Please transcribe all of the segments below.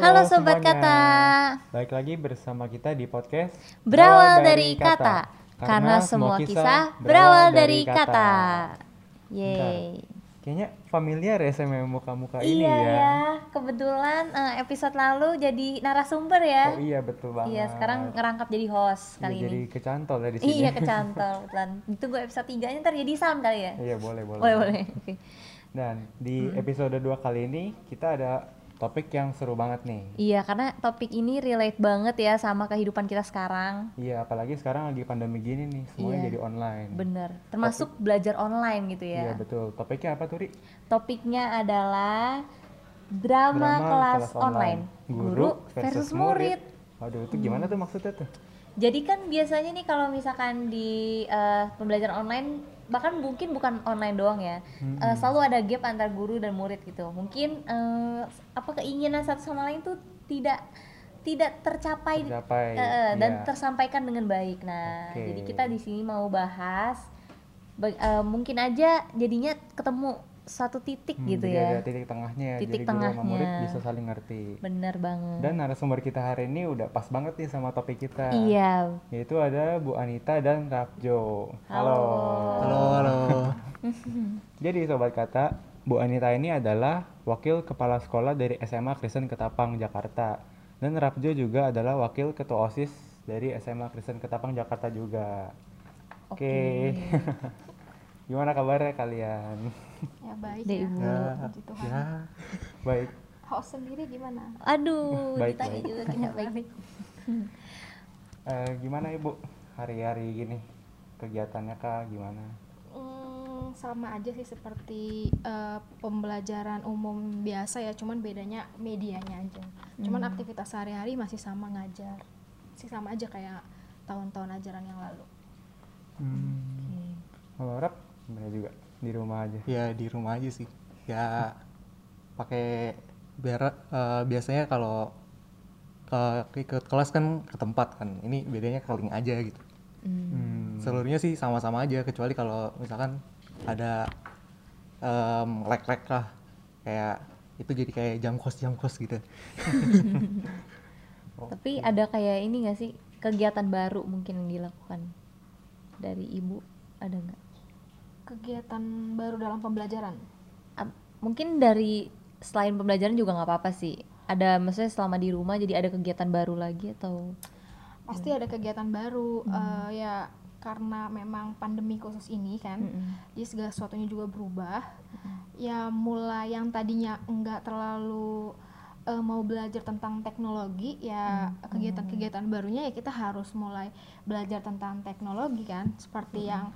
Halo Sobat semuanya. Kata. Baik lagi bersama kita di podcast Berawal dari kata. Karena semua kisah berawal dari kata. Yeay. Kayaknya familiar ya sama muka-muka ini Iya ya. ya, kebetulan eh, episode lalu jadi narasumber ya. Oh iya betul banget. Iya, sekarang ngerangkap jadi host Iya, kali jadi ini. kecantol ya di sini. Iya, kecantol. Dan ditunggu episode 3-nya ntar jadi Sam kali ya. Iya boleh boleh. Boleh, boleh. Oke. Dan di episode 2 kali ini kita ada topik yang seru banget nih. Iya, karena topik ini relate banget ya sama kehidupan kita sekarang. Iya apalagi sekarang lagi pandemi gini nih semuanya Iya. jadi online. Bener. Termasuk belajar online gitu Iya ya. betul. Topiknya apa tuh Ri? Topiknya adalah drama, Drama kelas, kelas online. online. Guru Guru versus versus murid. Waduh itu gimana tuh maksudnya tuh? Jadi kan biasanya nih kalau misalkan di eh, pembelajaran online bahkan mungkin bukan online doang ya, eh, selalu ada gap antar guru dan murid gitu. Mungkin eh, apa keinginan satu sama lain tuh tidak tidak tercapai, Tercapai, eh, dan iya. tersampaikan dengan baik. Nah, Oke. jadi kita di sini mau bahas ba- eh, mungkin aja jadinya ketemu satu titik Hmm, gitu jadi ya. ada titik tengahnya. Titik jadi guru sama murid tengahnya. bisa saling ngerti. Bener banget. Dan narasumber kita hari ini udah pas banget nih sama topik kita. Iya. Yaitu ada Bu Anita dan Rapjo. Halo. Halo, halo. Jadi sobat kata, Bu Anita ini adalah wakil kepala sekolah dari SMA Kristen Ketapang Jakarta. Dan Rapjo juga adalah wakil ketua OSIS dari SMA Kristen Ketapang Jakarta juga. Oke. Gimana kabarnya kalian? Ya baik Dek ya. Ibu. Ya, Puji Tuhan. ya. Baik. Host sendiri gimana? Aduh, Baik, ditanya baik. juga kita baik. Eh, gimana Ibu hari-hari gini? Kegiatannya kah gimana? Hmm, sama aja sih seperti eh, pembelajaran umum biasa ya, cuman bedanya medianya aja. Cuman aktivitas sehari-hari masih sama ngajar. Sih sama aja kayak tahun-tahun ajaran yang lalu. Hmm. Kalau Rap gimana juga? Di rumah aja. Ya di rumah aja sih. Ya pakai biar eh, biasanya kalau ke ikut kelas kan ke tempat kan. Ini bedanya link aja gitu. Hmm. Seluruhnya sih sama-sama aja kecuali kalau misalkan ada em, lag-lag lah kayak itu jadi kayak jam kos jam kos gitu. Tapi ada kayak ini gak sih kegiatan baru mungkin yang dilakukan dari ibu ada nggak? Kegiatan baru dalam pembelajaran. Mungkin dari selain pembelajaran juga nggak apa-apa sih. Ada maksudnya selama di rumah jadi ada kegiatan baru lagi atau? Pasti ada kegiatan baru eh, ya karena memang pandemi khusus ini kan. Mm-mm. jadi segala sesuatunya juga berubah ya mulai yang tadinya enggak terlalu eh, mau belajar tentang teknologi ya kegiatan-kegiatan barunya ya kita harus mulai belajar tentang teknologi kan seperti yang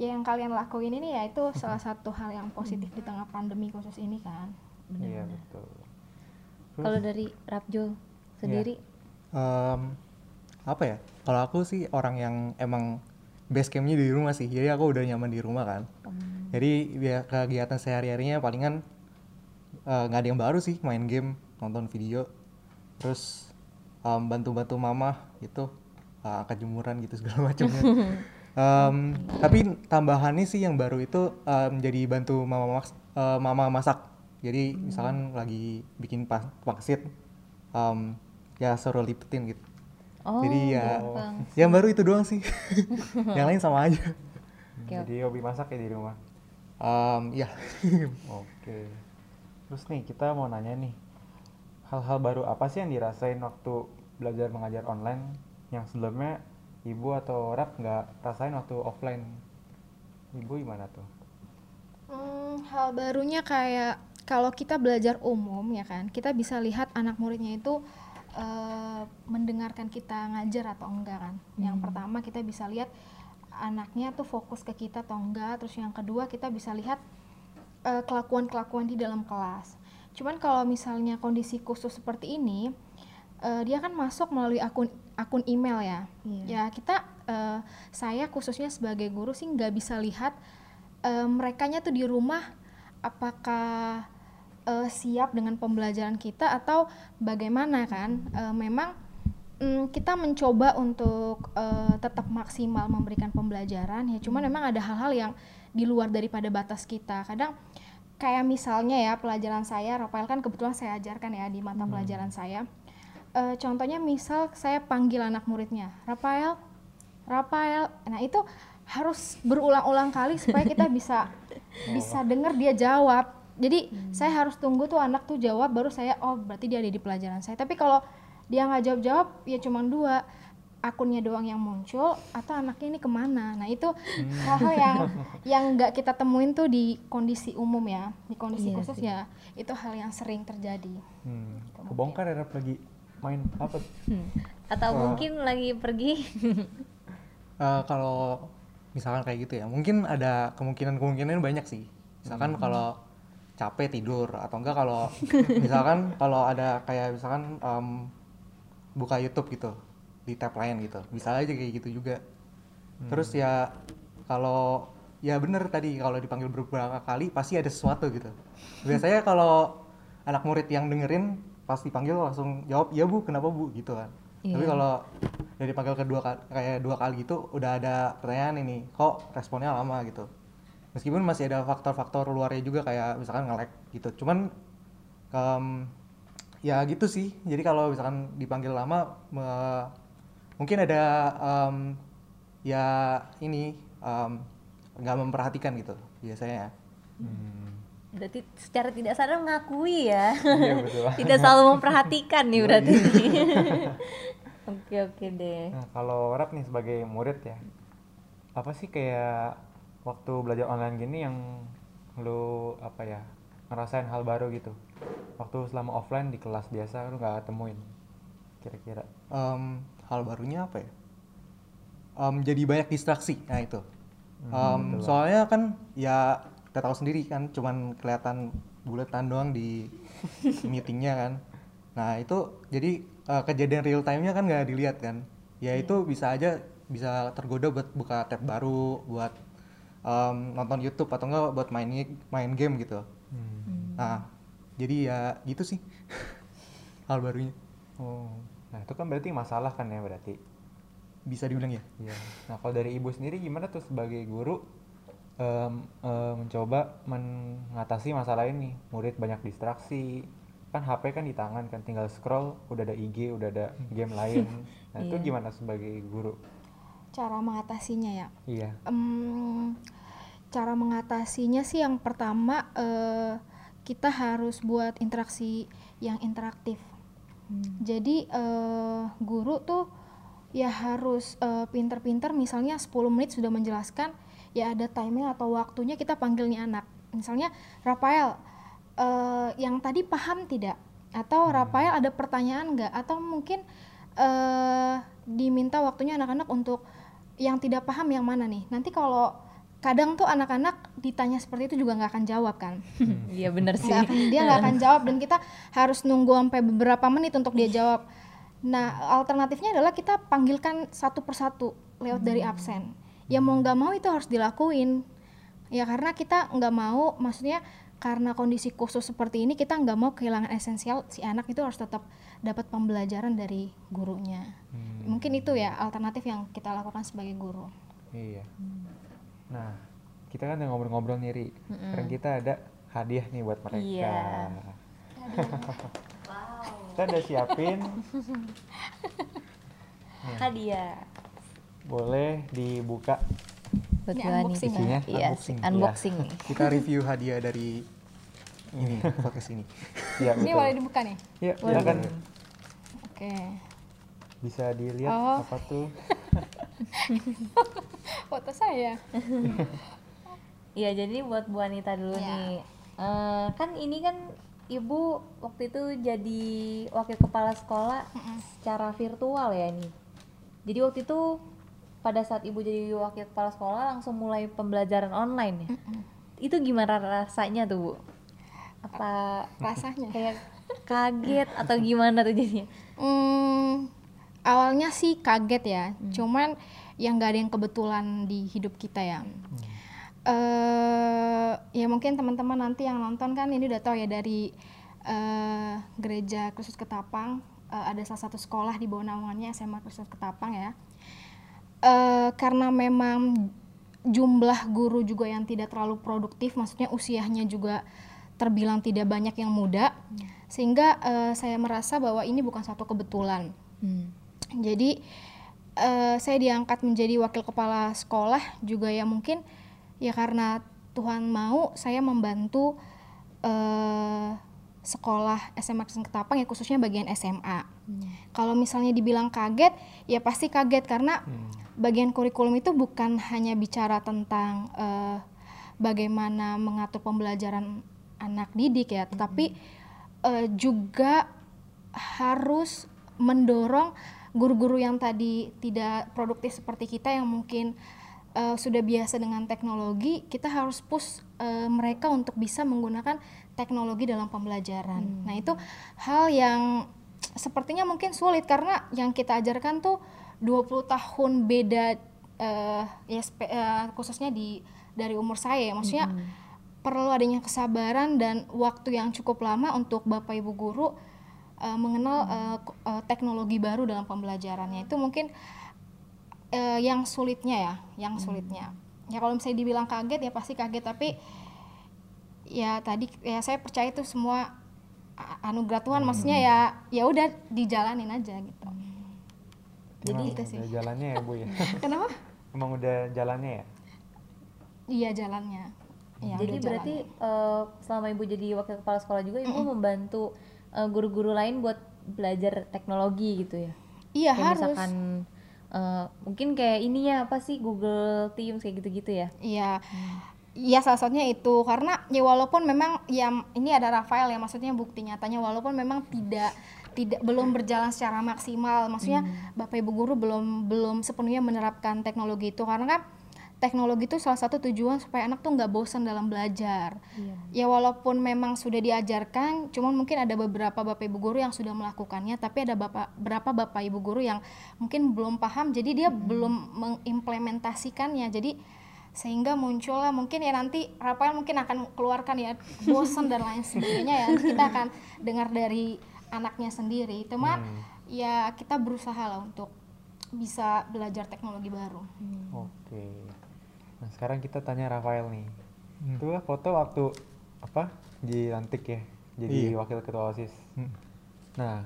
ya yang kalian lakuin ini ya itu salah satu hal yang positif di tengah pandemi khusus ini kan Iya betul. Kalau dari Rapjo sendiri? Em, apa ya? Kalau aku sih orang yang emang base campnya di rumah sih. Jadi aku udah nyaman di rumah kan. Jadi biar kegiatan sehari-harinya palingan eh, nggak ada yang baru sih. Main game, nonton video, terus em, bantu-bantu mama gitu, eh, angkat jemuran gitu segala macamnya. Em, tapi tambahannya sih yang baru itu jadi bantu mama mas- eh, mama masak. Jadi misalkan lagi bikin pas pangsit, em, ya suruh lipetin gitu. Oh, Jadi ya, gampang. yang baru itu doang sih. yang lain sama aja. Oke, jadi hobi masak ya di rumah. Em, ya. Oke. Terus nih kita mau nanya nih, hal-hal baru apa sih yang dirasain waktu belajar mengajar online yang sebelumnya ibu atau rap nggak rasain waktu offline? Ibu gimana tuh? Hmm, hal barunya kayak kalau kita belajar umum ya kan, kita bisa lihat anak muridnya itu eh, mendengarkan kita ngajar atau enggak kan. Yang pertama kita bisa lihat anaknya tuh fokus ke kita atau enggak. Terus yang kedua kita bisa lihat eh, kelakuan-kelakuan di dalam kelas. Cuman kalau misalnya kondisi khusus seperti ini, eh, dia kan masuk melalui akun akun email ya. Iya. Ya kita, eh, saya khususnya sebagai guru sih nggak bisa lihat eh, merekanya tuh di rumah apakah eh, siap dengan pembelajaran kita atau bagaimana kan? Eh, memang mm, kita mencoba untuk eh, tetap maksimal memberikan pembelajaran ya. Cuman memang ada hal-hal yang di luar daripada batas kita. Kadang kayak misalnya ya pelajaran saya Rafael kan kebetulan saya ajarkan ya di mata pelajaran saya Eh, contohnya misal saya panggil anak muridnya Rafael Rafael. Nah itu harus berulang-ulang kali supaya kita bisa bisa dengar dia jawab. Jadi saya harus tunggu tuh anak tuh jawab baru saya oh berarti dia ada di pelajaran saya. Tapi kalau dia nggak jawab-jawab ya cuma dua akunnya doang yang muncul atau anaknya ini ke mana. Nah itu hal-hal yang yang nggak kita temuin tuh di kondisi umum ya di kondisi Iya khusus sih. ya itu hal yang sering terjadi. Hmm. Kebongkar ya lagi main apa? Hmm. Atau mungkin lagi pergi. Eh, kalau misalkan kayak gitu ya mungkin ada kemungkinan-kemungkinan banyak sih misalkan kalau capek tidur atau enggak kalau misalkan kalau ada kayak misalkan em, buka YouTube gitu di tab lain gitu bisa aja kayak gitu juga terus ya kalau ya bener tadi kalau dipanggil beberapa kali pasti ada sesuatu gitu biasanya kalau anak murid yang dengerin pas dipanggil langsung jawab ya bu kenapa bu? Gitu kan. Tapi Iya. kalau udah dipanggil kedua kali kayak dua kali gitu udah ada pertanyaan ini kok responnya lama? Gitu. Meskipun masih ada faktor-faktor luarnya juga kayak misalkan nge-lag gitu. Cuman em, ya gitu sih. Jadi kalau misalkan dipanggil lama me- mungkin ada em, ya ini em, nggak memperhatikan gitu biasanya. Hmm. Berarti secara tidak sadar mengakui ya. Iya betul. tidak selalu memperhatikan nih berarti. oke oke deh. Nah, kalau Rap nih sebagai murid ya, apa sih kayak waktu belajar online gini yang lu apa ya ngerasain hal baru gitu? Waktu selama offline di kelas biasa lu nggak temuin, kira-kira? Em, hal barunya apa ya Em, jadi banyak distraksi nah itu Em, soalnya kan ya kita tahu sendiri kan cuman kelihatan buletan doang di meetingnya kan. Nah itu jadi eh, kejadian real time-nya kan nggak dilihat kan. Ya itu bisa aja bisa tergoda buat buka tab baru buat em, nonton YouTube atau enggak buat main main game gitu. Hmm. nah jadi ya gitu sih hal barunya. Oh, nah itu kan berarti masalah kan ya berarti? bisa dibilang ya. Iya. Nah kalau dari ibu sendiri gimana tuh sebagai guru em, em, mencoba mengatasi masalah ini? Murid banyak distraksi, kan HP kan di tangan kan tinggal scroll, udah ada IG, udah ada game lain. Nah itu Iya. gimana sebagai guru? cara mengatasinya ya Iya. Em, cara mengatasinya sih yang pertama eh, kita harus buat interaksi yang interaktif. Jadi eh, guru tuh ya harus eh, pinter-pinter misalnya 10 menit sudah menjelaskan ya ada timing atau waktunya kita panggil nih anak. Misalnya Rafael eh, yang tadi paham tidak? Atau Rafael ada pertanyaan nggak? Atau mungkin eh diminta waktunya anak-anak untuk yang tidak paham yang mana nih? Nanti kalau kadang tuh anak-anak ditanya seperti itu juga nggak akan jawab kan? Iya bener sih. Nggak akan, dia nggak akan jawab dan kita harus nunggu sampai beberapa menit untuk dia jawab. Nah alternatifnya adalah kita panggilkan satu persatu lewat dari absen. Ya mau nggak mau itu harus dilakuin. Ya karena kita nggak mau, maksudnya karena kondisi khusus seperti ini kita nggak mau kehilangan esensial si anak itu harus tetap dapat pembelajaran dari gurunya. Mungkin itu ya alternatif yang kita lakukan sebagai guru. Iya. Nah kita kan udah ngobrol-ngobrol nih Ri. Sekarang kita ada hadiah nih buat mereka. Iya. Kita udah siapin, Hadiah. Boleh dibuka. Buat Ini nih. unboxing Isinya Iya, unboxing. unboxing nih. kita review hadiah dari ini podcast ini Iya Ini betul. boleh dibuka nih. Iya, silakan. Oke. Bisa dilihat Oh. apa tuh? Foto saya. Iya, jadi buat Bu Anita dulu Iya. nih. Eh, kan ini kan Ibu waktu itu jadi wakil kepala sekolah secara virtual ya ini. Jadi waktu itu pada saat Ibu jadi wakil kepala sekolah langsung mulai pembelajaran online ya. Itu gimana rasanya tuh, Bu? Apa Rasanya. kayak kaget atau gimana tuh jadinya? Hmm, awalnya sih kaget ya, cuman yang nggak ada yang kebetulan di hidup kita ya. eh ya mungkin teman-teman nanti yang nonton kan ini udah tahu ya dari eh gereja Kristus Ketapang eh, ada salah satu sekolah di bawah naungannya SMA Kristus Ketapang ya. Eh karena memang jumlah guru juga yang tidak terlalu produktif, maksudnya usianya juga terbilang tidak banyak yang muda sehingga eh, saya merasa bahwa ini bukan satu kebetulan Hmm. jadi eh, saya diangkat menjadi wakil kepala sekolah juga ya mungkin ya karena Tuhan mau saya membantu eh, sekolah SMA Kristen Ketapang ya khususnya bagian SMA. Kalau misalnya dibilang kaget ya pasti kaget karena bagian kurikulum itu bukan hanya bicara tentang eh, bagaimana mengatur pembelajaran anak didik ya, tetapi eh, juga harus mendorong guru-guru yang tadi tidak produktif seperti kita yang mungkin eh, sudah biasa dengan teknologi, kita harus push eh, mereka untuk bisa menggunakan teknologi dalam pembelajaran. Nah, itu hal yang sepertinya mungkin sulit karena yang kita ajarkan tuh 20 tahun beda eh, ya spe- eh, khususnya di dari umur saya ya. Maksudnya perlu adanya kesabaran dan waktu yang cukup lama untuk Bapak Ibu guru eh, mengenal eh, k- eh, teknologi baru dalam pembelajarannya. Itu mungkin eh, yang sulitnya ya, yang sulitnya. Ya kalau misalnya dibilang kaget ya pasti kaget tapi ya tadi ya saya percaya itu semua anugerah Tuhan maksudnya ya ya udah dijalanin aja gitu. Jadi Emang itu sih. udah jalannya ya bu ya Kenapa? emang udah jalannya ya Iya jalannya. Ya, Jadi berarti jalannya. eh, selama ibu jadi wakil kepala sekolah juga ibu membantu eh, guru-guru lain buat belajar teknologi gitu ya? iya Kayak harus. misalkan eh, mungkin kayak ininya apa sih Google Teams kayak gitu-gitu ya? Iya. Iya salah satunya itu karena ya walaupun memang ya ini ada Rafael ya maksudnya bukti nyatanya walaupun memang tidak tidak belum berjalan secara maksimal maksudnya Bapak Ibu guru belum belum sepenuhnya menerapkan teknologi itu karena kan teknologi itu salah satu tujuan supaya anak tuh nggak bosan dalam belajar. Ya walaupun memang sudah diajarkan, cuman mungkin ada beberapa bapak ibu guru yang sudah melakukannya, tapi ada bapak berapa bapak ibu guru yang mungkin belum paham, jadi dia belum mengimplementasikannya. Jadi sehingga muncullah mungkin ya nanti Rafael mungkin akan keluarkan ya bosan dan lain sebagainya ya. Kita akan dengar dari anaknya sendiri. Cuman ya kita berusaha lah untuk bisa belajar teknologi baru. oke nah sekarang kita tanya Rafael nih itu lah foto waktu apa dilantik ya jadi Iya. wakil ketua osis Hmm. nah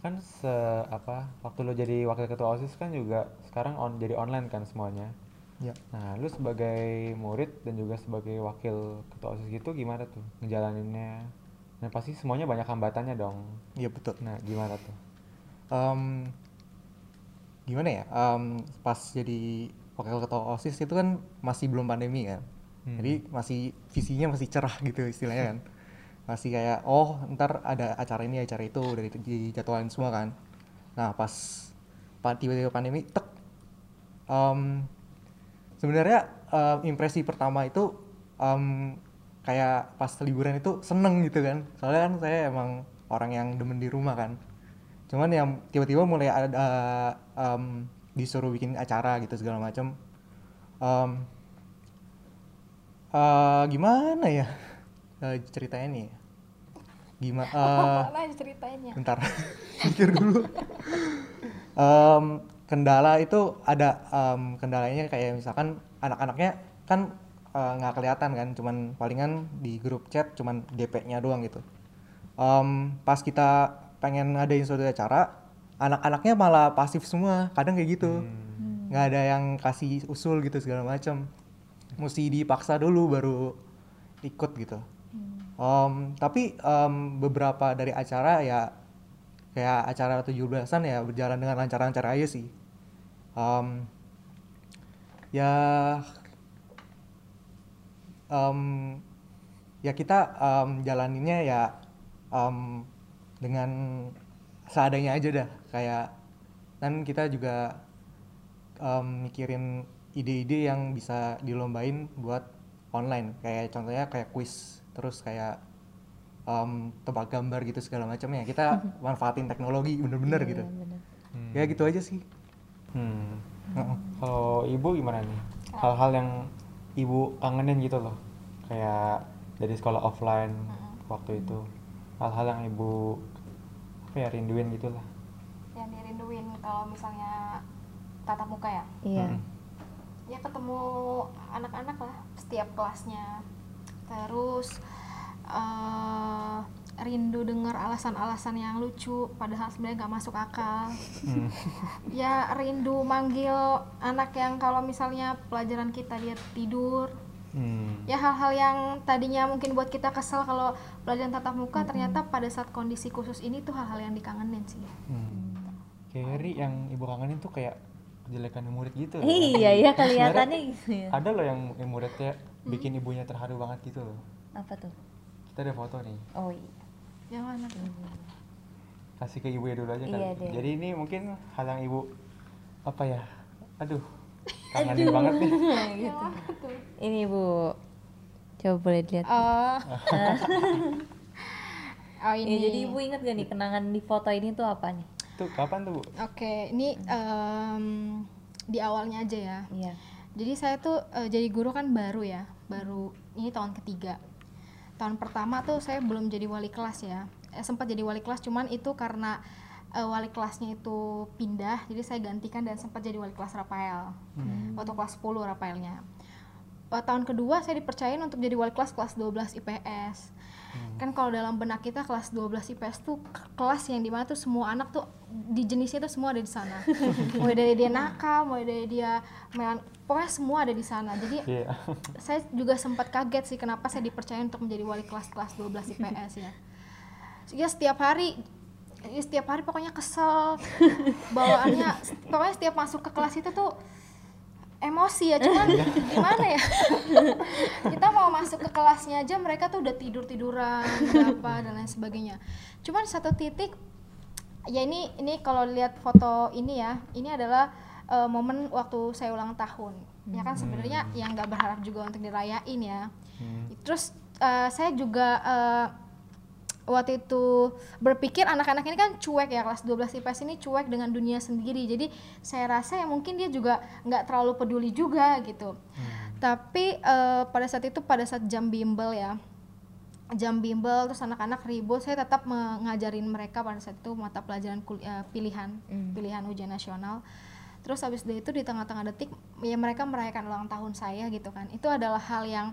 kan se apa waktu lo jadi wakil ketua osis kan juga sekarang on jadi online kan semuanya Ya. nah lu sebagai murid dan juga sebagai wakil ketua osis gitu gimana tuh ngejalaninnya dan pasti semuanya banyak hambatannya dong Iya betul. nah gimana tuh Em, gimana ya? Em, pas jadi wakil ketua osis itu kan masih belum pandemi kan. Hmm. Jadi masih visinya masih cerah gitu istilahnya kan. Masih kayak oh ntar ada acara ini acara itu udah di- dijadwalin semua kan. Nah pas pa- tiba-tiba pandemi tek. em, sebenarnya em, impresi pertama itu em, kayak pas liburan itu seneng gitu kan. Soalnya kan saya emang orang yang demen di rumah kan. Cuman yang tiba-tiba mulai ada em, disuruh bikin acara gitu segala macam Em, eh, gimana ya? Eh, ceritanya nih. Gimana Mana ceritanya? bentar. Mikir dulu. Em, kendala itu ada em, kendalanya kayak misalkan anak-anaknya kan eh, nggak kelihatan kan cuman palingan di grup chat cuman DP-nya doang gitu. Em, pas kita pengen ngadain suatu acara anak-anaknya malah pasif semua kadang kayak gitu. Nggak ada yang kasih usul gitu segala macam mesti dipaksa dulu baru ikut gitu. Em, tapi em, beberapa dari acara ya kayak acara 17-an ya berjalan dengan lancar-lancar aja sih. Em, ya em, ya kita em, jalaninnya ya em, dengan seadanya aja dah kayak dan kita juga em, mikirin ide-ide yang bisa dilombain buat online kayak contohnya kayak quiz terus kayak em, tebak gambar gitu segala macam ya kita manfaatin teknologi bener-bener gitu ya gitu aja sih Hmm. Heeh. Kalau ibu gimana nih? Hal-hal yang ibu kangenin gitu loh, kayak dari sekolah offline waktu itu, hal-hal yang ibu apa ya rinduin gitu lah. Yang dirinduin kalau misalnya tatap muka ya? Iya. Mm. ya ketemu anak-anak lah setiap kelasnya terus eh, rindu dengar alasan-alasan yang lucu padahal sebenarnya nggak masuk akal Hmm. ya rindu manggil anak yang kalau misalnya pelajaran kita dia tidur Hmm. ya hal-hal yang tadinya mungkin buat kita kesel kalau pelajaran tatap muka ternyata pada saat kondisi khusus ini tuh hal-hal yang dikangenin sih Hmm. Kayak Ri yang ibu kangenin tuh kayak kejelekan murid gitu. loh. Iya ya kelihatannya gitu ya. Ada loh yang, yang muridnya bikin ibunya terharu banget gitu loh. Apa tuh? Kita ada foto nih. Oh iya. Yang mana tuh? Kasih ke ibu ya dulu aja kan. Iya deh. Jadi ini mungkin hal yang ibu apa ya? Aduh. Kangenin banget nih. gitu. Ini Bu. Coba boleh dilihat. Oh. oh Iya, ini. jadi Ibu ingat gak nih kenangan di foto ini tuh apa nih? Tuh kapan tuh, Bu? Oke, ini em, di awalnya aja ya. Iya. Jadi saya tuh eh, jadi guru kan baru ya, baru ini tahun ketiga. Tahun pertama tuh saya belum jadi wali kelas ya. Eh, sempat jadi wali kelas, cuman itu karena eh, wali kelasnya itu pindah, jadi saya gantikan dan sempat jadi wali kelas Rafael. Waktu kelas 10 Rafaelnya. Eh, tahun kedua saya dipercayain untuk jadi wali kelas kelas 12 IPS. Kan kalau dalam benak kita kelas 12 IPS tuh kelas yang di mana tuh semua anak tuh di jenisnya tuh semua ada di sana. mulai dari dia nakal, mulai dari dia melan- pokoknya semua ada di sana. Jadi Iya. saya juga sempat kaget sih kenapa saya dipercaya untuk menjadi wali kelas kelas 12 IPS ya. Ya setiap hari ya setiap hari pokoknya kesel bawaannya pokoknya setiap masuk ke kelas itu tuh emosi ya cuman gimana ya? Kita mau masuk ke kelasnya aja mereka tuh udah tidur tiduran apa dan lain sebagainya. Cuman satu titik ya ini ini kalau lihat foto ini ya ini adalah eh, momen waktu saya ulang tahun. Ya kan sebenarnya yang nggak berharap juga untuk dirayain ya. Hmm. terus eh, saya juga eh, waktu itu berpikir anak-anak ini kan cuek ya kelas 12 IPS ini cuek dengan dunia sendiri. Jadi saya rasa ya mungkin dia juga nggak terlalu peduli juga gitu. Tapi eh, pada saat itu pada saat jam bimbel ya jam bimbel terus anak-anak ribut saya tetap mengajarin mereka pada saat itu mata pelajaran kul- eh, pilihan Hmm. pilihan ujian nasional. Terus habis dari itu di tengah-tengah detik ya mereka merayakan ulang tahun saya gitu kan. Itu adalah hal yang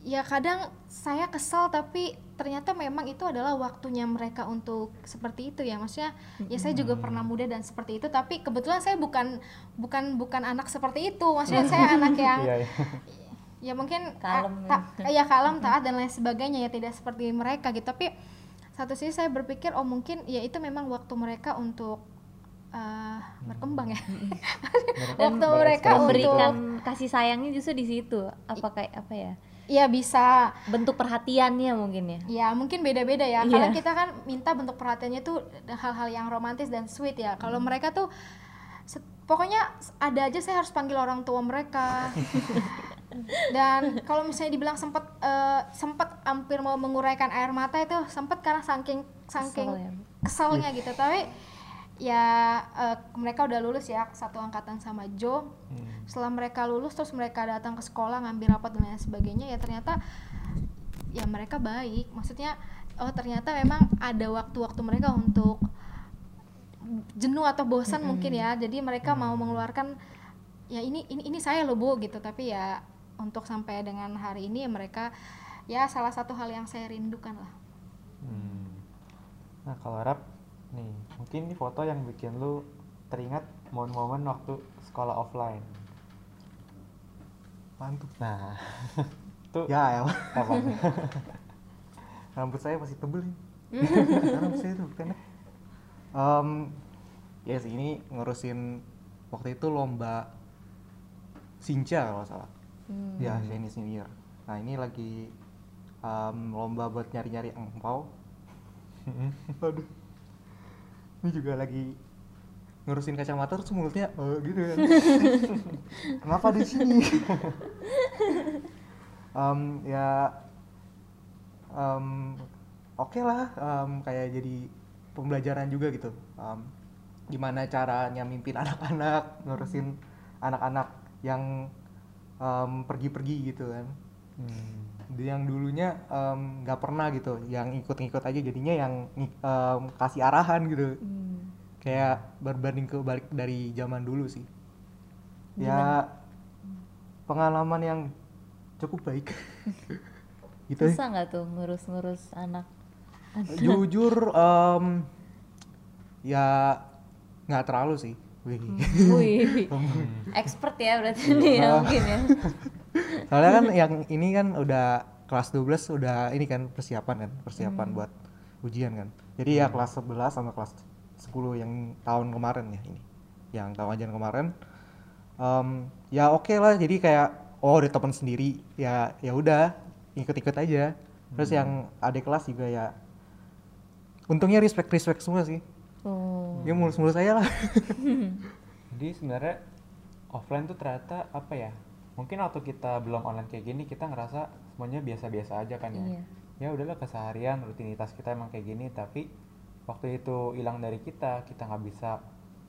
ya kadang saya kesal tapi ternyata memang itu adalah waktunya mereka untuk seperti itu ya. Maksudnya ya saya juga pernah muda dan seperti itu tapi kebetulan saya bukan bukan bukan anak seperti itu. Maksudnya saya anak yang Iya, iya. ya mungkin Kalem ah, ta- ya kalem taat dan lain sebagainya ya tidak seperti mereka gitu. Tapi satu sisi saya berpikir oh mungkin ya itu memang waktu mereka untuk eh, berkembang ya. Waktu mereka untuk memberikan kasih sayangnya justru di situ. Apa kayak apa ya? Ya bisa Bentuk perhatiannya mungkin ya. ya mungkin beda-beda ya Iya. karena kita kan minta bentuk perhatiannya tuh hal-hal yang romantis dan sweet ya kalau mereka tuh pokoknya ada aja saya harus panggil orang tua mereka dan kalau misalnya dibilang sempat eh, sempat hampir mau menguraikan air mata itu sempat karena saking saking Kesel ya. keselnya gitu tapi ya eh, mereka udah lulus ya satu angkatan sama Joe. Hmm. setelah mereka lulus terus mereka datang ke sekolah ngambil rapat dan lain sebagainya ya ternyata ya mereka baik. Maksudnya oh ternyata memang ada waktu-waktu mereka untuk jenuh atau bosan mungkin ya. Jadi mereka mau mengeluarkan ya ini ini ini saya loh bu gitu. Tapi ya untuk sampai dengan hari ini ya mereka ya salah satu hal yang saya rindukan lah. Hmm. Nah kalau rap nih mungkin ini foto yang bikin lu teringat momen-momen waktu sekolah offline. Mantap. Nah, tuh Ya, ya. apa? Rambut saya masih tebel nih. Rambut saya tuh pendek. Em, ya sih ini ngurusin waktu itu lomba Sinca kalau salah. Hmm. Ya, Chinese New Year. Nah, ini lagi em, lomba buat nyari-nyari angpau. Aduh. Ini juga lagi ngurusin kacamata terus mulutnya eh, gitu kan. Kenapa di sini? Em, ya em, oke lah em, kayak jadi pembelajaran juga gitu. Em, gimana caranya mimpin anak-anak, ngurusin anak-anak yang em, pergi-pergi gitu kan Hmm. Yang dulunya nggak pernah gitu yang ikut-ikut aja jadinya yang em, kasih arahan gitu Hmm. kayak berbanding ke balik dari zaman dulu sih ya pengalaman yang cukup baik gitu ya. Susah nggak tuh ngurus-ngurus anak? jujur em, ya nggak terlalu sih Wih. Wih, expert ya berarti nih ya mungkin ya. Soalnya kan yang ini kan udah kelas 12 udah ini kan persiapan kan persiapan Hmm. buat ujian kan. Jadi ya kelas 11 sama kelas 10 yang tahun kemarin ya ini. Yang tahun ajian kemarin. Em, ya oke lah jadi kayak oh ada teman sendiri ya ya udah ikut-ikut aja. Terus yang adik kelas juga ya untungnya respect respect semua sih. Oh. ya mulus-mulus aja lah. Jadi sebenarnya offline tuh ternyata apa ya? Mungkin waktu kita belum online kayak gini kita ngerasa semuanya biasa-biasa aja kan ya. Iya. Ya udahlah keseharian rutinitas kita emang kayak gini tapi waktu itu hilang dari kita kita nggak bisa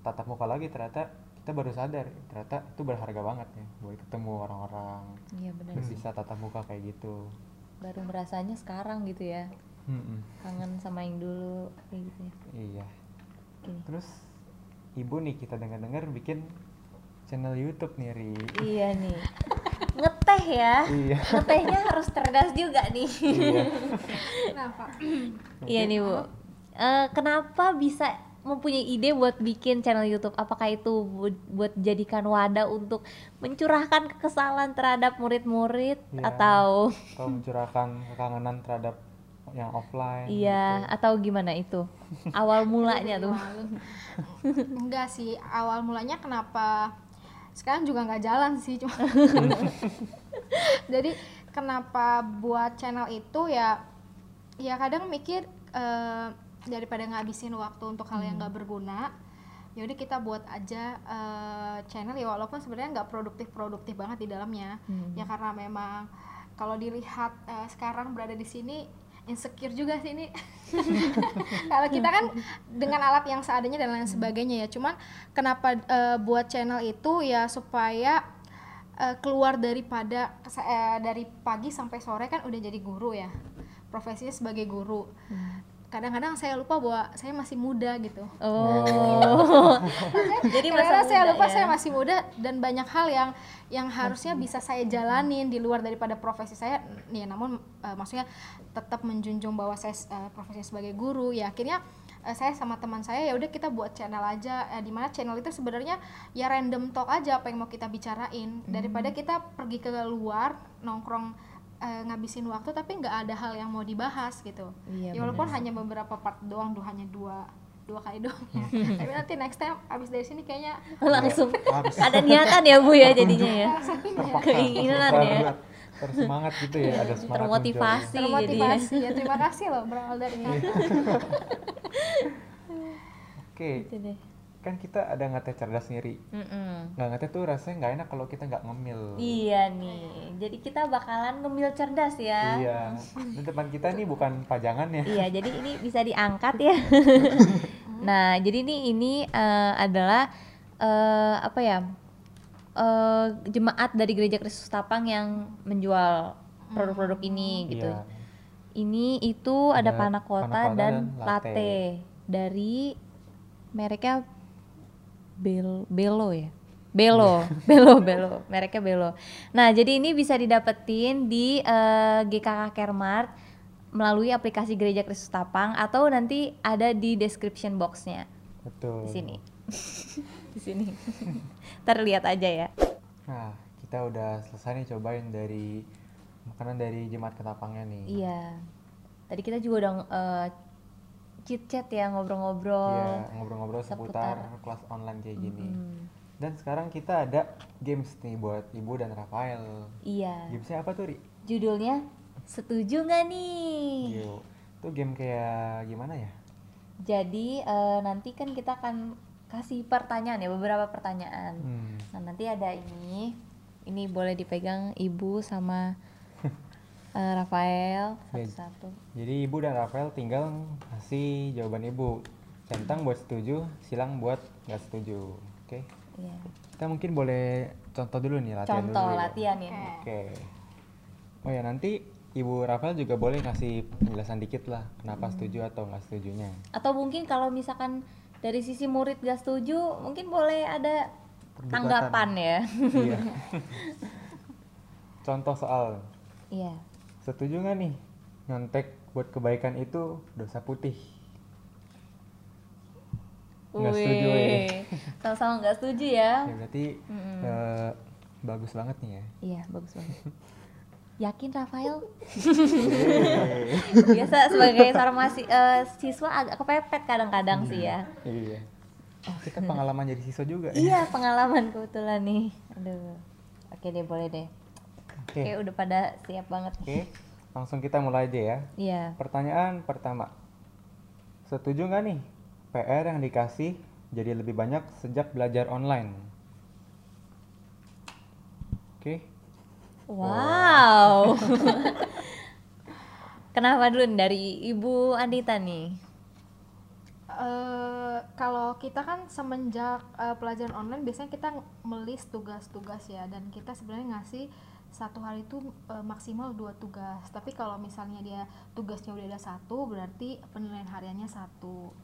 tatap muka lagi ternyata kita baru sadar ternyata itu berharga banget ya buat ketemu orang-orang Iya benar sih. bisa tatap muka kayak gitu. Baru merasanya sekarang gitu ya. Mm-mm. Kangen sama yang dulu kayak gitu ya. Iya. Oke. Terus ibu nih kita dengar-dengar bikin channel YouTube nih Ri. Iya nih. Ngeteh ya. Iya. Ngetehnya harus cerdas juga nih. iya. Kenapa? Iya nih Bu. Eh, kenapa bisa mempunyai ide buat bikin channel YouTube? Apakah itu bu- buat jadikan wadah untuk mencurahkan kekesalan terhadap murid-murid Iya. atau Atau mencurahkan kekangenan terhadap yang offline. iya atau gimana itu? Awal mulanya tuh. Enggak sih, awal mulanya kenapa sekarang juga nggak jalan sih cuma. Jadi kenapa buat channel itu ya ya kadang mikir eh, daripada ngabisin waktu untuk hal yang nggak berguna udah kita buat aja eh, channel ya walaupun sebenarnya nggak produktif produktif banget di dalamnya Hmm. ya karena memang kalau dilihat eh, sekarang berada di sini insecure juga sih ini. Kalau kita kan dengan alat yang seadanya dan lain sebagainya ya. Cuman kenapa eh, buat channel itu ya supaya eh, keluar daripada eh, dari pagi sampai sore kan udah jadi guru ya. Profesinya sebagai guru kadang-kadang saya lupa bahwa saya masih muda gitu. Oh. Jadi masa saya lupa ya. saya masih muda dan banyak hal yang yang harusnya bisa saya jalanin di luar daripada profesi saya. Ya namun eh, maksudnya tetap menjunjung bahwa saya eh, profesi sebagai guru. Ya akhirnya eh, saya sama teman saya ya udah kita buat channel aja. Eh, di mana channel itu sebenarnya ya random talk aja apa yang mau kita bicarain. Daripada kita pergi ke luar nongkrong eh, ngabisin waktu tapi nggak ada hal yang mau dibahas gitu. Iya, ya walaupun hanya beberapa part doang tuh hanya dua dua kali doang ya. tapi nanti next time abis dari sini kayaknya langsung. Ada niatan ya Bu ya jadinya ya. Terpaksa, Keinginan ya. Tersemangat gitu ya, ada semangat Termotivasi termotivasi ya terima kasih loh berawal dari kata muncul. Oke, Gitu deh. Kan kita ada ngeteh cerdas sendiri. Nggak ngeteh tuh rasanya nggak enak kalau kita nggak ngemil. Iya nih. Jadi kita bakalan ngemil cerdas ya. Iya. Dan depan kita nih bukan pajangan ya. Iya, jadi ini bisa diangkat ya. nah, jadi ini ini eh, adalah eh, apa ya? eh, jemaat dari Gereja Kristus Tapang yang menjual produk-produk ini gitu. Iya. Ini itu ada, Ada panna cotta dan dan latte. latte. dari mereknya Bel Belo ya. Belo, Belo, Belo, mereknya Belo. Nah, jadi ini bisa didapetin di eh, GKK Kermart melalui aplikasi Gereja Kristus Tapang atau nanti ada di description boxnya Betul. di sini. di sini. Ntar lihat aja ya. Nah, kita udah selesai nih cobain dari makanan dari jemaat ketapangnya nih. Iya. Tadi kita juga udah eh, chit chat ya ngobrol-ngobrol. Iya, ngobrol-ngobrol seputar kelas online kayak gini. Hmm. Dan sekarang kita ada games nih buat Ibu dan Rafael. Iya. Gamesnya apa tuh, Ri? Judulnya setuju nggak nih? Yo. Itu game kayak gimana ya? Jadi eh, nanti kan kita akan kasih pertanyaan ya beberapa pertanyaan. Hmm. Nah nanti ada ini, ini boleh dipegang ibu sama eh, Rafael Ya. satu-satu. Jadi Ibu dan Rafael tinggal kasih jawaban Ibu. Centang buat setuju, silang buat nggak setuju. Oke. Iya. Kita mungkin boleh contoh dulu nih latihan Contoh dulu. ya. latihan ini. Oke. Oh ya nanti Ibu Rafael juga boleh kasih penjelasan dikit lah kenapa Hmm. setuju atau nggak setujunya. Atau mungkin kalau misalkan dari sisi murid gak setuju, mungkin boleh ada Perdebatan. tanggapan ya. iya. Contoh soal. Iya. Setuju nggak nih nyontek buat kebaikan itu dosa putih? Nggak setuju ya? Sama-sama nggak setuju ya. Ya berarti eh, bagus banget nih ya. Iya, bagus banget. Yakin Rafael? Biasa sebagai seorang masih eh, siswa agak kepepet kadang-kadang sih ya. Iya. Oh, kita pengalaman jadi siswa juga ya. Iya, pengalaman kebetulan nih. Aduh. Oke deh, boleh deh. Oke. Oke, udah pada siap banget. Oke, langsung kita mulai aja ya. Iya. Pertanyaan pertama. Setuju nggak nih PR yang dikasih jadi lebih banyak sejak belajar online? Oke. Wow. Kenapa dulu dari Ibu Andita nih? Eh, kalau kita kan semenjak eh, pelajaran online biasanya kita melis tugas-tugas ya dan kita sebenarnya ngasih satu hari itu eh, maksimal dua tugas. Tapi kalau misalnya dia tugasnya udah ada satu berarti penilaian hariannya satu.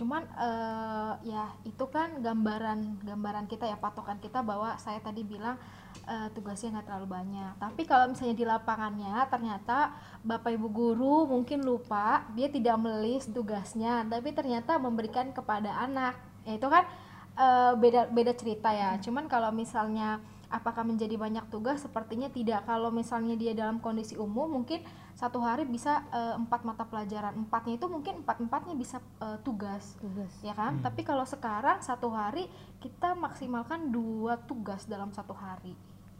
Cuman eh, ya itu kan gambaran gambaran kita ya patokan kita bahwa saya tadi bilang eh, tugasnya nggak terlalu banyak. Tapi kalau misalnya di lapangannya ternyata bapak ibu guru mungkin lupa dia tidak melis tugasnya tapi ternyata memberikan kepada anak. Ya itu kan eh, beda beda cerita ya. Cuman kalau misalnya apakah menjadi banyak tugas? Sepertinya tidak. Kalau misalnya dia dalam kondisi umum mungkin satu hari bisa eh, empat mata pelajaran. Empatnya itu mungkin empat empatnya bisa eh, tugas. Tugas. ya kan? Tapi kalau sekarang satu hari kita maksimalkan dua tugas dalam satu hari.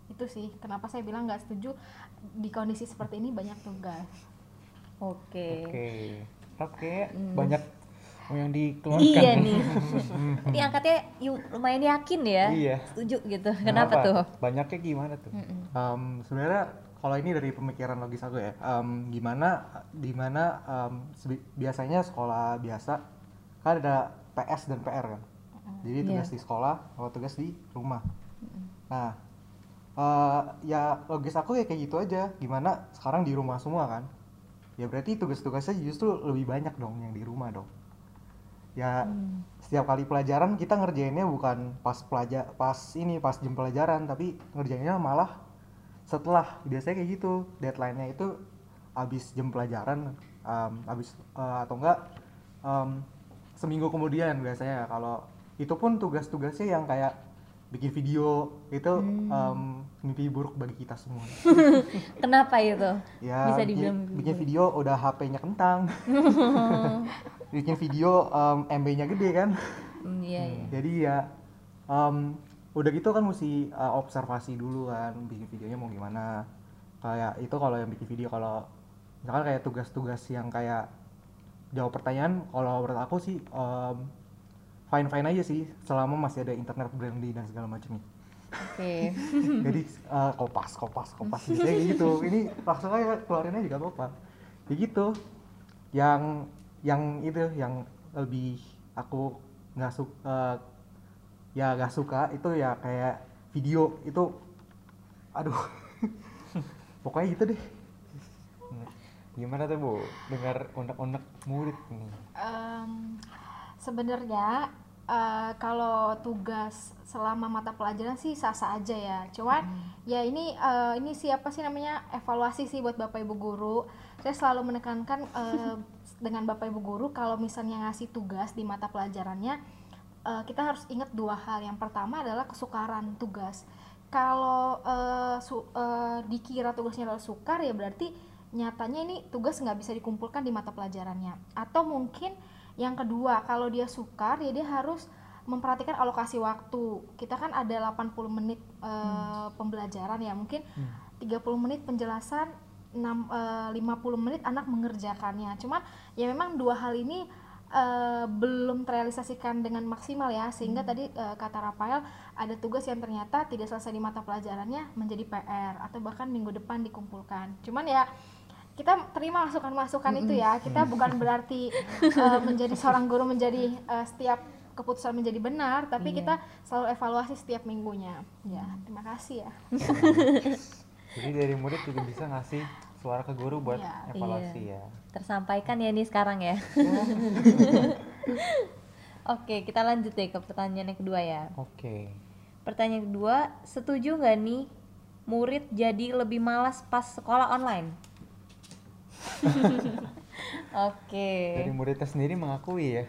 Itu sih. Kenapa saya bilang nggak setuju? Di kondisi seperti ini banyak tugas. Oke. Oke. Oke, banyak yang dikeluarkan. Iya nih. Tadi angkatnya lumayan yakin ya. Iya. Setuju gitu. Kenapa, tuh? Banyaknya gimana tuh? Em, sebenarnya kalau ini dari pemikiran logis aku ya em, gimana di mana em, sebi- biasanya sekolah biasa kan ada PS dan PR kan jadi tugas Iya. di sekolah atau tugas di rumah nah eh, ya logis aku ya kayak gitu aja gimana sekarang di rumah semua kan ya berarti tugas-tugasnya justru lebih banyak dong yang di rumah dong ya setiap kali pelajaran kita ngerjainnya bukan pas pelajar pas ini pas jam pelajaran tapi ngerjainnya malah setelah. Biasanya kayak gitu. Deadline-nya itu habis jam pelajaran em, habis eh, atau enggak em, seminggu kemudian biasanya. Kalau itu pun tugas-tugasnya yang kayak bikin video itu em, mimpi buruk bagi kita semua. Kenapa itu? ya Bisa bikin- dibilang bikin video udah HP-nya kentang bikin video em, MB-nya gede kan? Hmm, iya, iya. jadi ya em, udah gitu kan mesti uh, observasi dulu kan bikin videonya mau gimana. Kayak itu kalau yang bikin video kalau misalkan kayak tugas-tugas yang kayak jawab pertanyaan kalau menurut aku sih fine fine aja sih selama masih ada internet branding dan segala macamnya Oke. jadi uh, kopas kopas kopas. Gitu gitu. Ini langsung aja keluarin aja gak apa-apa. Kayak gitu. Yang yang itu yang lebih aku nggak suka ya gak suka itu ya kayak video itu aduh pokoknya gitu deh Gimana tuh Bu? Dengar unek-unek murid nih. Em, sebenarnya eh, kalau tugas selama mata pelajaran sih sah-sah aja ya. Cuman ya ini eh, ini siapa sih namanya evaluasi sih buat Bapak Ibu guru. Saya selalu menekankan eh, dengan Bapak Ibu guru kalau misalnya ngasih tugas di mata pelajarannya eh, kita harus ingat dua hal. Yang pertama adalah kesukaran tugas. Kalau su- eh, dikira tugasnya adalah sukar ya berarti nyatanya ini tugas nggak bisa dikumpulkan di mata pelajarannya. Atau mungkin yang kedua kalau dia sukar ya dia harus memperhatikan alokasi waktu. Kita kan ada 80 menit eh, pembelajaran ya mungkin 30 menit penjelasan 6, eh, 50 menit anak mengerjakannya. Cuman ya memang dua hal ini eh, belum terrealisasikan dengan maksimal ya. Sehingga tadi eh, kata Rafael ada tugas yang ternyata tidak selesai di mata pelajarannya menjadi PR atau bahkan minggu depan dikumpulkan. Cuman ya kita terima masukan-masukan itu ya. Kita bukan berarti eh, menjadi seorang guru menjadi eh, setiap keputusan menjadi benar tapi kita selalu evaluasi setiap minggunya. Ya terima kasih ya Jadi dari murid juga bisa ngasih suara ke guru buat Iya. evaluasi ya. Tersampaikan ya nih sekarang ya. Oke, kita lanjut deh ke pertanyaan yang kedua ya. Oke. Pertanyaan kedua, setuju nggak nih murid jadi lebih malas pas sekolah online? Oke. Dari muridnya sendiri mengakui ya.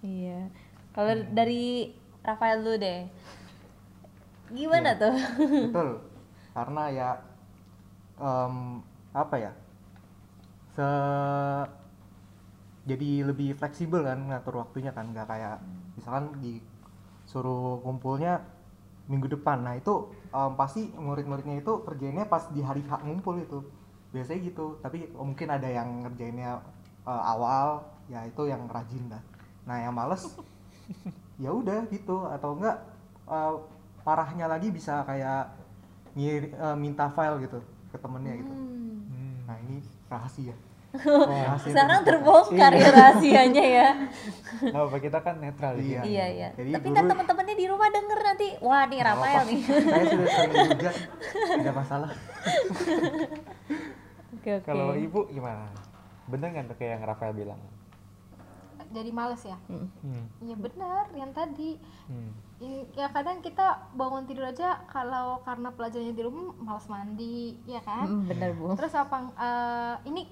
Iya. Kalau dari Rafael dulu deh. Gimana tuh? betul karena ya em, apa ya se jadi lebih fleksibel kan ngatur waktunya kan nggak kayak misalkan disuruh kumpulnya minggu depan. Nah itu em, pasti murid-muridnya itu kerjainnya pas di hari H ngumpul itu. Biasanya gitu tapi mungkin ada yang ngerjainnya eh, awal ya itu yang rajin lah nah yang males ya udah gitu. Atau enggak eh, parahnya lagi bisa kayak ngir, eh, minta file gitu ke temennya gitu Hmm. nah ini rahasia Wah, Sekarang terbongkar ya rahasianya ya. nggak apa kita kan netral Iya. iya iya. Jadi Tapi dulu- ntar teman-temannya di rumah denger nanti, wah nih Rafael nih. saya sudah sering juga tidak masalah Oke oke. Kalau ibu gimana? Bener nggak tuh kayak yang Rafael bilang? jadi males ya Hmm. Hmm. ya benar yang tadi Hmm. Ya kadang kita bangun tidur aja kalau karena pelajarannya di rumah malas mandi ya kan? Mm, bener bu. terus apa eh, ini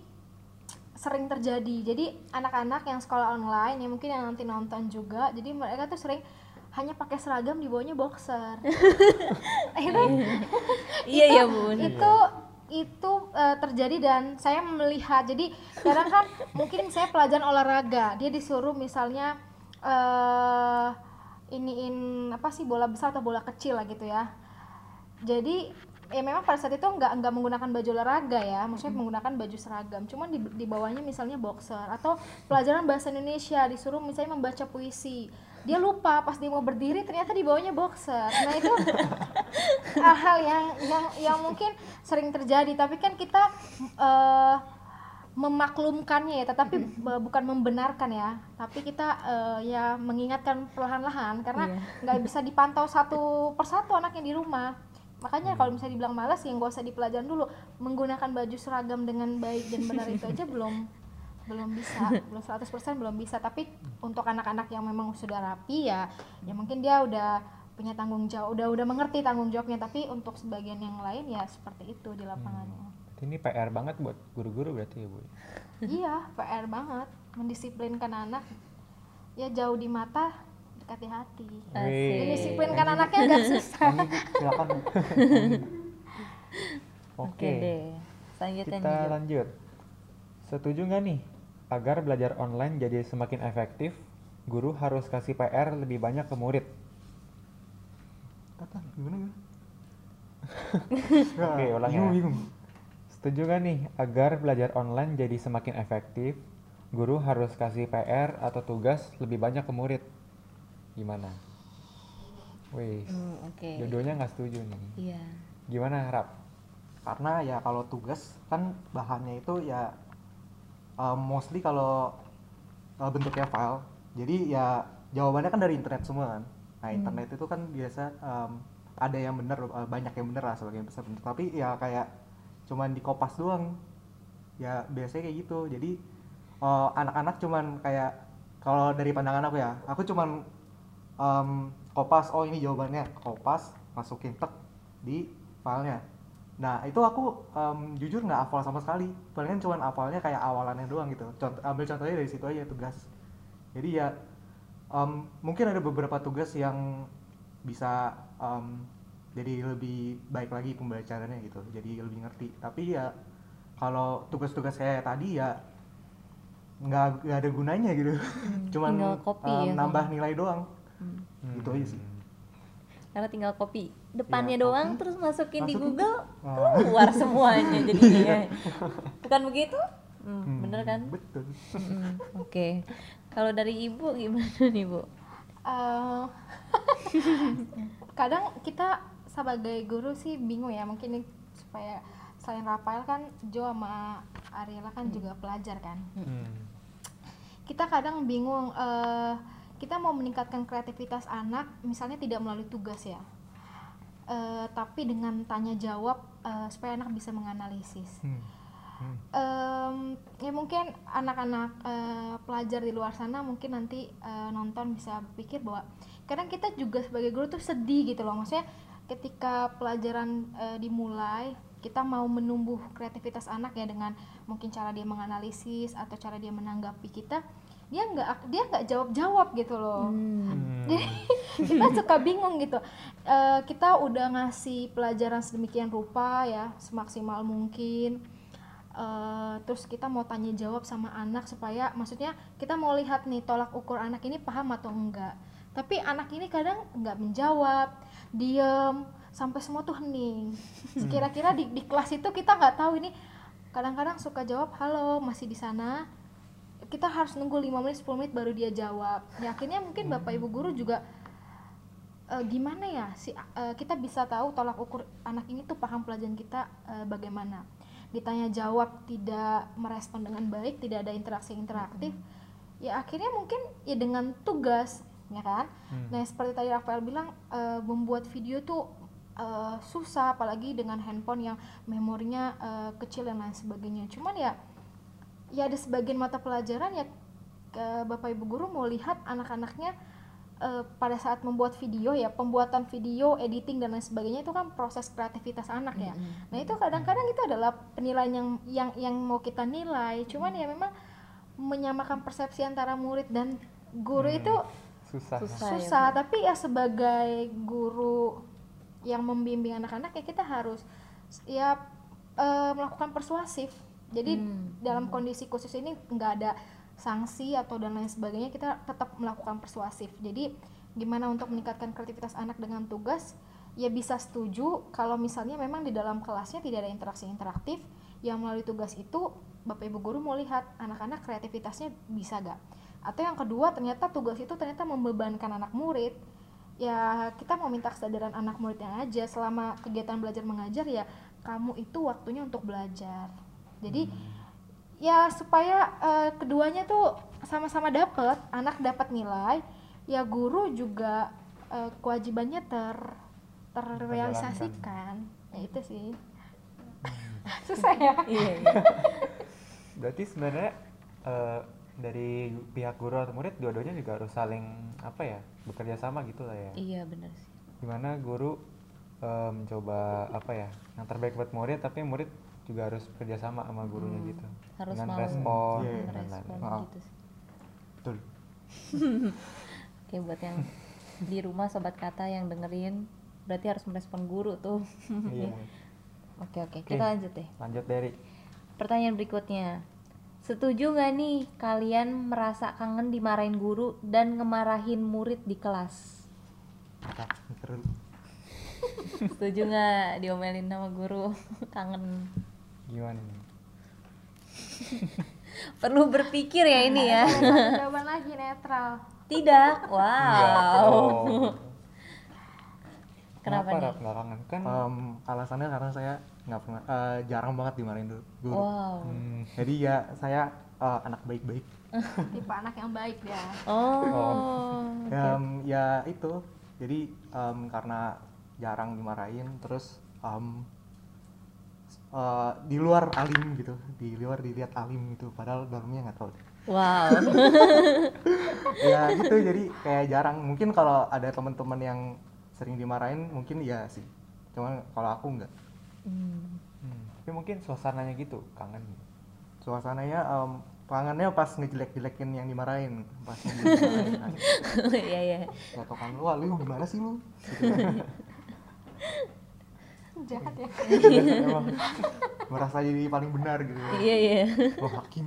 sering terjadi. Jadi anak-anak yang sekolah online ya mungkin yang nanti nonton juga jadi mereka tuh sering hanya pakai seragam di bawahnya boxer itu Iya iya bu. itu itu eh, terjadi dan saya melihat. Jadi kadang kan mungkin saya pelajaran olahraga dia disuruh misalnya eh iniin apa sih bola besar atau bola kecil lah gitu ya. Jadi ya memang pada saat itu nggak nggak menggunakan baju olahraga ya maksudnya menggunakan baju seragam. Cuman di, di bawahnya misalnya boxer atau pelajaran bahasa Indonesia disuruh misalnya membaca puisi. Dia lupa pas dia mau berdiri ternyata di bawahnya boxer. Nah itu hal-hal yang yang yang mungkin sering terjadi. Tapi kan kita eh, memaklumkannya ya tetapi bukan membenarkan ya tapi kita eh, ya mengingatkan perlahan-lahan karena nggak bisa dipantau satu persatu anaknya di rumah. Makanya kalau misalnya dibilang malas ya nggak usah dipelajaran dulu. Menggunakan baju seragam dengan baik dan benar itu aja belum belum bisa. Belum 100% belum bisa. Tapi untuk anak-anak yang memang sudah rapi ya ya mungkin dia udah punya tanggung jawab udah udah mengerti tanggung jawabnya. Tapi untuk sebagian yang lain ya seperti itu di lapangannya Ini PR banget buat guru-guru berarti ya bu. iya PR banget mendisiplinkan anak ya jauh di mata dekat di hati mendisiplinkan anaknya agak susah ini silakan. Oke Oke. deh. Selanjutnya Kita nih. Lanjut. Setuju nggak nih agar belajar online jadi semakin efektif, guru harus kasih PR lebih banyak ke murid? apa gimana gimana Oke, ulang ya. bingung bingung Setuju nggak nih agar belajar online jadi semakin efektif, guru harus kasih PR atau tugas lebih banyak ke murid? Gimana? Wih, Hmm, Oke. jodohnya nggak setuju nih. Iya. Gimana Rap? karena ya kalau tugas kan bahannya itu ya um, mostly kalau uh, bentuknya file jadi ya jawabannya kan dari internet semua kan nah internet itu kan biasa um, ada yang bener uh, banyak yang bener lah sebagian besar tapi ya kayak cuman di kopas doang. Ya biasanya kayak gitu. Jadi uh, anak-anak cuman kayak kalau dari pandangan aku ya aku cuman um, kopas. Oh ini jawabannya. Kopas masukin tek di filenya. Nah itu aku um, jujur nggak hafal sama sekali. Palingan cuman hafalnya kayak awalannya doang gitu. Contoh, ambil contohnya dari situ aja tugas. Jadi ya um, mungkin ada beberapa tugas yang bisa um, jadi lebih baik lagi pembelajarannya gitu jadi lebih ngerti tapi ya kalau tugas-tugas saya tadi ya nggak nggak ada gunanya gitu cuman tinggal copy um, ya, nambah sama. nilai doang Hmm. gitu aja sih Karena tinggal copy depannya Iya, doang copy. terus masukin di Masukin. Google Oh. keluar semuanya jadinya. Bukan begitu? Hmm, Hmm, bener kan? betul Hmm, Oke. Kalau dari ibu gimana nih bu? Eh, kadang kita sebagai guru sih bingung ya mungkin ini supaya selain Rafael kan Jo sama Ariela kan juga pelajar kan Hmm. kita kadang bingung eh, kita mau meningkatkan kreativitas anak misalnya tidak melalui tugas ya Eh, tapi dengan tanya jawab eh, supaya anak bisa menganalisis Hmm. Hmm. Em, ya mungkin anak-anak eh, pelajar di luar sana mungkin nanti eh, nonton bisa pikir bahwa kadang kita juga sebagai guru tuh sedih gitu loh maksudnya ketika pelajaran eh, dimulai kita mau menumbuh kreativitas anak ya dengan mungkin cara dia menganalisis atau cara dia menanggapi kita dia nggak dia nggak jawab jawab gitu loh. Hmm. jadi kita suka bingung gitu. Eh, kita udah ngasih pelajaran sedemikian rupa ya semaksimal mungkin. Eh, terus kita mau tanya jawab sama anak supaya maksudnya kita mau lihat nih tolak ukur anak ini paham atau enggak. Tapi anak ini kadang nggak menjawab diem sampai semua tuh hening. Kira-kira di, di kelas itu kita nggak tahu ini kadang-kadang suka jawab halo masih di sana? Kita harus nunggu 5 menit 10 menit baru dia jawab. Ya akhirnya mungkin bapak ibu guru juga eh, gimana ya si eh, kita bisa tahu tolak ukur anak ini tuh paham pelajaran kita eh, bagaimana? Ditanya jawab tidak merespon dengan baik tidak ada interaksi interaktif. Ya akhirnya mungkin ya dengan tugas ya kan? Hmm. nah seperti tadi Rafael bilang eh, membuat video tuh eh, susah apalagi dengan handphone yang memorinya eh, kecil dan lain sebagainya. Cuman ya ya ada sebagian mata pelajaran ya ke bapak ibu guru mau lihat anak-anaknya eh, pada saat membuat video ya pembuatan video editing dan lain sebagainya itu kan proses kreativitas anak ya. Nah itu kadang-kadang itu adalah penilaian yang yang yang mau kita nilai. Cuman ya memang menyamakan persepsi antara murid dan guru Hmm. itu susah Susah. susah tapi ya sebagai guru yang membimbing anak-anak ya kita harus ya eh, melakukan persuasif. Jadi Hmm. dalam kondisi khusus ini nggak ada sanksi atau dan lain sebagainya kita tetap melakukan persuasif. Jadi gimana untuk meningkatkan kreativitas anak dengan tugas? Ya bisa setuju kalau misalnya memang di dalam kelasnya tidak ada interaksi interaktif yang melalui tugas itu bapak ibu guru mau lihat anak-anak kreativitasnya bisa gak atau yang kedua ternyata tugas itu ternyata membebankan anak murid. Ya kita mau minta kesadaran anak muridnya aja. Selama kegiatan belajar mengajar ya kamu itu waktunya untuk belajar. Jadi ya supaya eh, keduanya tuh sama-sama dapat anak dapat nilai ya guru juga eh, kewajibannya ter terrealisasikan. Ya itu sih. Susah ya. Iya iya. Berarti sebenarnya eh, dari pihak guru atau murid dua-duanya juga harus saling apa ya bekerja sama gitu lah ya iya benar sih di mana guru eh, mencoba apa ya yang terbaik buat murid tapi murid juga harus bekerja sama sama gurunya Hmm. gitu harus dengan mau respon dan merespon lain-lain Maaf. gitu sih betul Oke buat yang di rumah sobat kata yang dengerin berarti harus merespon guru tuh. iya Oke oke Oke. kita lanjut deh. lanjut dari Pertanyaan berikutnya. Setuju nggak nih kalian merasa kangen dimarahin guru dan ngemarahin murid di kelas? Setuju nggak diomelin sama guru? kangen. gimana nih Perlu berpikir ya ini ya. Jawaban lagi netral Tidak. Wow. Oh. Kenapa nih? Nggak kangen kan Em, alasannya karena saya nggak pernah eh, jarang banget dimarahin dulu guru. Wow. Hmm, jadi ya saya eh, anak baik-baik. Tipe anak yang baik ya. Oh. Em, ya itu. Jadi em, karena jarang dimarahin terus em, eh, di luar alim gitu. Di luar dilihat alim gitu. Padahal dalamnya nggak tahu deh. Wow. ya gitu. Jadi kayak jarang. Mungkin kalau ada teman-teman yang sering dimarahin mungkin iya sih. Cuman kalau aku nggak Hmm. hmm, tapi mungkin suasananya gitu kangen. Suasananya em, kangennya pas ngejelek-jelekin yang dimarahin. Pas dimarahin kan. Iya iya. jatuhkan lu "Wah, lu gimana sih lu? Gitu. Jahat ya. Emang merasa jadi paling benar gitu. Iya iya. oh hakim.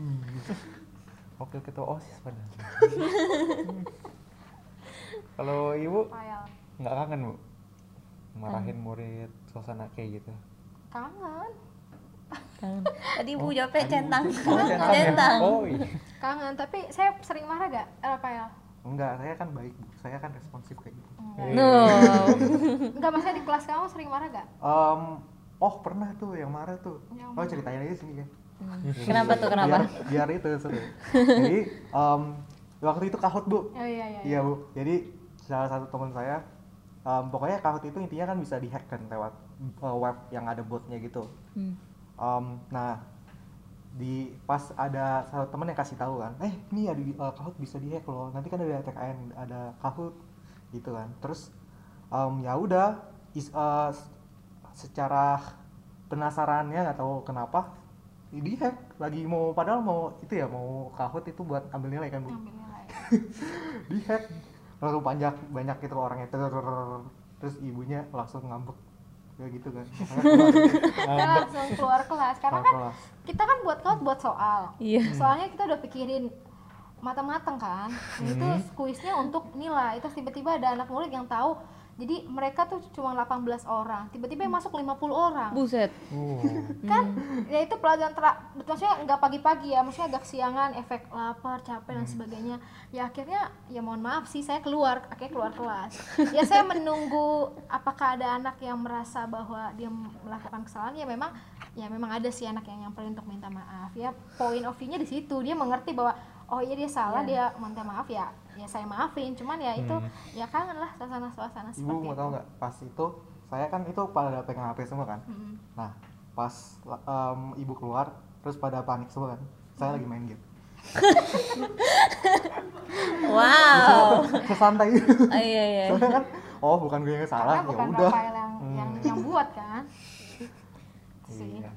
Wakil ketua osis padahal. Kalau ibu? Nggak kangen bu? Marahin murid suasana kayak gitu kangen. Kangen. Tadi ibu jawabnya centang. Oh, centang. Ya? Oh iya. Kangen tapi saya sering marah gak Rafael? Enggak saya kan baik Bu. saya kan responsif kayak gitu. Enggak. No. enggak maksudnya di kelas kamu sering marah gak Em, oh pernah tuh yang marah tuh. Yang oh ceritain aja sini kan Kenapa tuh kenapa? biar, biar itu seru. Jadi em, waktu itu kahut bu. Oh iya iya, iya. Bu. Jadi salah satu teman saya em, pokoknya kahut itu intinya kan bisa dihack kan lewat web yang ada botnya gitu Hmm. Em, nah di pas ada satu teman yang kasih tahu kan eh ini ada di eh, Kahoot bisa dihack loh nanti kan ada TKN ada Kahoot gitu kan terus em, ya udah is- s- secara penasarannya nggak tahu kenapa di hack lagi mau padahal mau itu ya mau kahut itu buat ambil nilai kan bu Ambil nilai. di hack langsung banyak banyak itu orangnya terus ibunya langsung ngambek kayak gitu kan Kita langsung keluar kelas karena keluar kan kelas. kita kan buat kelas buat soal. Iya. Soalnya kita udah pikirin matang-matang kan. Dan itu kuisnya untuk nilai. Terus tiba-tiba ada anak murid yang tahu. Jadi mereka tuh cuma 18 orang. Tiba-tiba yang masuk 50 orang. Buset. Uh, kan ya itu pelajaran ter maksudnya nggak pagi-pagi ya maksudnya agak siangan efek lapar capek dan sebagainya. Ya akhirnya ya mohon maaf sih saya keluar akhirnya keluar kelas. Ya saya menunggu apakah ada anak yang merasa bahwa dia melakukan kesalahan. Ya memang ya memang ada sih anak yang nyamperin untuk minta maaf. Ya point of view-nya di situ. Dia mengerti bahwa oh iya dia salah dia minta maaf ya ya saya maafin cuman ya itu ya kangen lah suasana suasana ibu seperti mau itu. tahu nggak pas itu saya kan itu pada pegang HP semua kan? Mm-mm. nah pas em, ibu keluar terus pada panik semua kan? Saya lagi main game. Wow. sesantai. Itu Oh, iya iya. soalnya kan oh bukan gue yang salah ya udah. yang yang yang buat kan? Sih. Iya.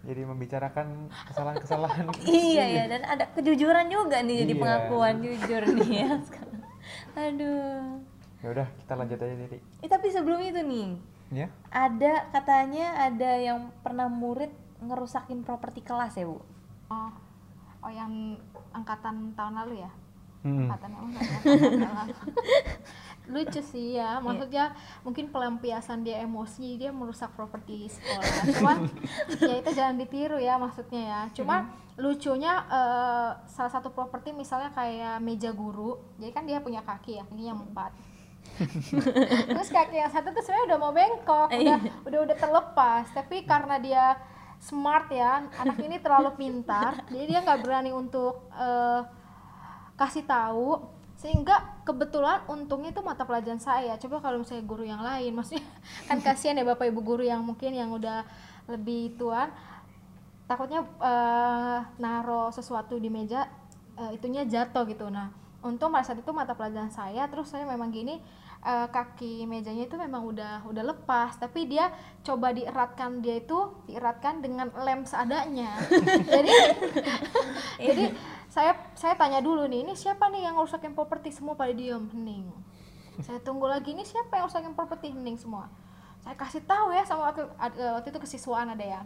Jadi membicarakan kesalahan-kesalahan. Iya ya dan ada kejujuran juga nih jadi Iya. pengakuan jujur nih ya sekarang. Aduh. Ya udah, kita lanjut aja Diri. Eh tapi sebelum itu nih Ya? ada katanya ada yang pernah murid ngerusakin properti kelas ya bu? Oh, oh yang angkatan tahun lalu ya? Hmm. Angkatan yang ya? Angkatan lalu. Lucu sih ya, maksudnya mungkin pelampiasan dia emosi dia merusak properti sekolah. Cuman ya itu jangan ditiru ya maksudnya ya. Cuma lucunya eh, salah satu properti misalnya kayak meja guru, jadi kan dia punya kaki ya, kakinya empat. Terus kaki yang satu tuh sebenarnya udah mau bengkok, udah udah udah terlepas, tapi karena dia smart ya, anak ini terlalu pintar, jadi dia nggak berani untuk eh, kasih tahu, sehingga kebetulan untungnya itu mata pelajaran saya. Coba kalau misalnya guru yang lain, maksudnya kan kasihan ya bapak ibu guru yang mungkin yang udah lebih tuan, takutnya eh, naro sesuatu di meja eh, itunya jatuh gitu nah untung pada saat itu mata pelajaran saya terus saya memang gini eh, kaki mejanya itu memang udah udah lepas. Tapi dia coba dieratkan dia itu dieratkan dengan lem seadanya. Jadi jadi saya saya tanya dulu nih ini siapa nih yang rusakin properti? Semua pada diem hening. Saya tunggu lagi ini siapa yang rusakin properti? Hening semua. Saya kasih tahu ya sama waktu, eh, waktu itu kesiswaan ada ya.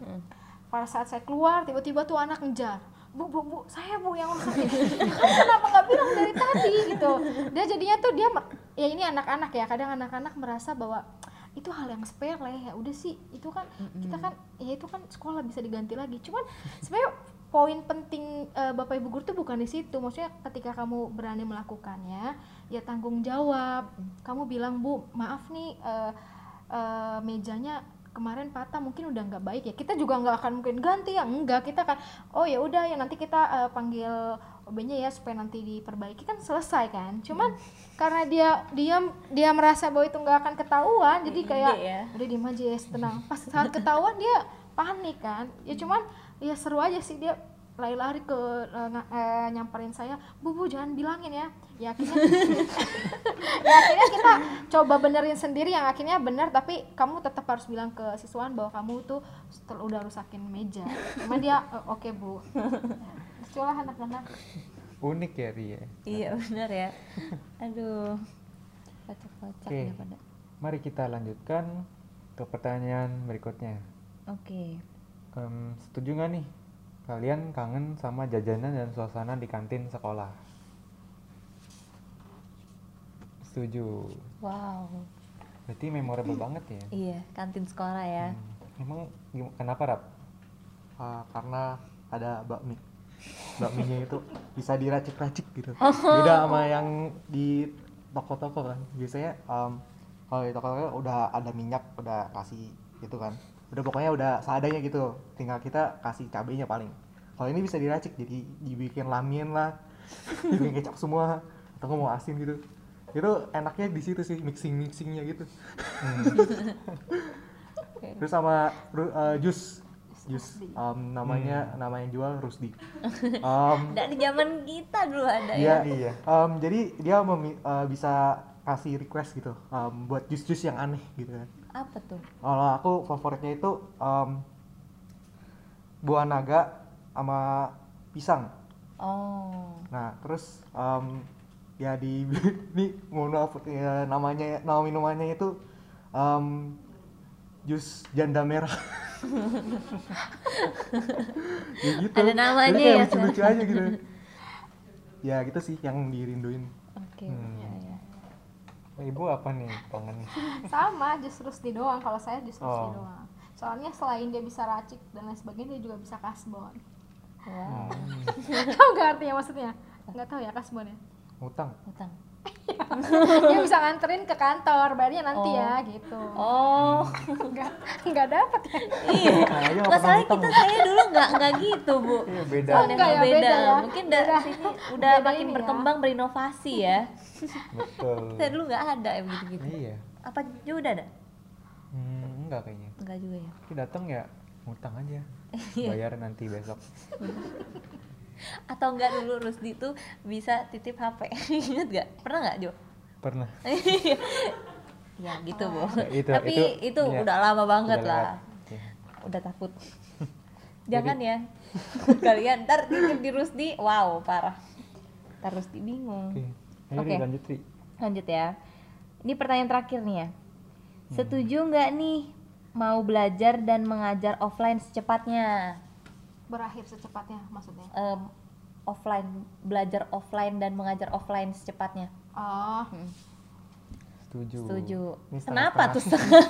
Pada saat saya keluar tiba-tiba tuh anak ngejar bu bu bu saya bu yang rusakin kenapa nggak bilang dari tadi gitu? Dia jadinya tuh dia ya ini anak-anak ya kadang anak-anak merasa bahwa itu hal yang sepele ya udah sih itu kan kita kan ya itu kan sekolah bisa diganti lagi. Cuman sebenarnya poin penting eh, bapak ibu guru tuh bukan di situ. Maksudnya ketika kamu berani melakukannya ya tanggung jawab. Kamu bilang bu maaf nih eh, eh, mejanya kemarin patah mungkin udah nggak baik ya. Kita juga nggak akan mungkin ganti ya. Enggak kita kan oh ya udah ya nanti kita eh, panggil OB-nya ya supaya nanti diperbaiki. Kan selesai kan. Cuman karena dia dia dia merasa bahwa itu nggak akan ketahuan jadi kayak ya. udah diem aja ya tenang. Pas saat ketahuan dia panik kan. Ya cuman ya seru aja sih dia lari-lari ke nga- eh, nyamperin saya bu bu jangan bilangin ya ya akhirnya ya akhirnya kita coba benerin sendiri yang akhirnya bener tapi kamu tetap harus bilang ke siswaan bahwa kamu tuh setel- udah rusakin meja cuma dia "Eh, oke bu lucu lah anak-anak Unik ya Ria. Iya benar ya. Aduh. Kocak-kocak Oke. ya pada. Mari kita lanjutkan ke pertanyaan berikutnya. Oke. Em, setuju nggak nih kalian kangen sama jajanan dan suasana di kantin sekolah? Setuju. Wow. Berarti memorable banget ya. Iya, kantin sekolah ya. Hmm. Emang kenapa Rap? Ah, karena ada bakmi bakminya itu bisa diracik-racik gitu Oh. beda sama yang di toko-toko kan biasanya em, kalau di toko-toko udah ada minyak udah kasih gitu kan udah pokoknya udah seadanya gitu. Tinggal kita kasih cabenya paling. Kalau ini bisa diracik jadi dibikin lamin lah. Dibikin kecap semua. Atau nggak mau asin gitu. Itu enaknya di situ sih mixing mixingnya gitu terus sama eh, jus. Jus. Em, namanya namanya jual Rusdi. Em, Dari zaman kita dulu ada Iya, ya. Iya. Em, jadi dia eh, bisa kasih request gitu. Em, buat jus-jus yang aneh gitu kan. Apa tuh? Kalau aku favoritnya itu em, buah naga sama pisang. Oh. Nah, terus em, ya di ini maaf ya namanya nama minumannya itu em, jus janda merah. ya gitu. Ada namanya Jadi kayak ya, lucu-lucu aja gitu. Ya gitu sih yang dirinduin. Oke. Hmm. Ibu apa nih pengen? sama jus rusdi doang kalau saya jus rusdi Oh. doang soalnya selain dia bisa racik dan lain sebagainya dia juga bisa kasbon Wow. tahu nggak artinya maksudnya nggak tahu ya kasbon ya Utang. Utang. dia bisa nganterin ke kantor bayarnya nanti Oh. ya gitu Oh. nggak nggak dapat ya iya. Masalahnya pernah kita saya dulu nggak nggak gitu bu. Iya beda. Oh, Soalnya enggak ya, beda. beda ya. Mungkin dari Beda. sini udah Beda makin ya. berkembang berinovasi ya. Betul. Saya dulu nggak ada ya begitu-gitu. Iya. Apa juga udah ada? Hmm, enggak kayaknya. Enggak juga ya. Tapi datang ya ngutang aja. Iya. Bayar nanti besok. Atau enggak dulu Rusdi tuh bisa titip HP. Ingat gak? Pernah nggak Jo? Pernah. ya gitu bu. Ya, itu- Tapi itu- itu, iya. udah lama banget Udah lah. lewat. Iya. Udah takut. Jangan ya. Kalian ntar titip di Rusdi, wow parah. Ntar Rusdi bingung. Oke. Oke. Ri, lanjut. Lanjut ya. Ini pertanyaan terakhir nih ya. Setuju nggak nih mau belajar dan mengajar offline secepatnya? Berakhir secepatnya maksudnya Em, offline, belajar offline dan mengajar offline secepatnya. oh Setuju. Setuju. Ini Kenapa tuh setengah?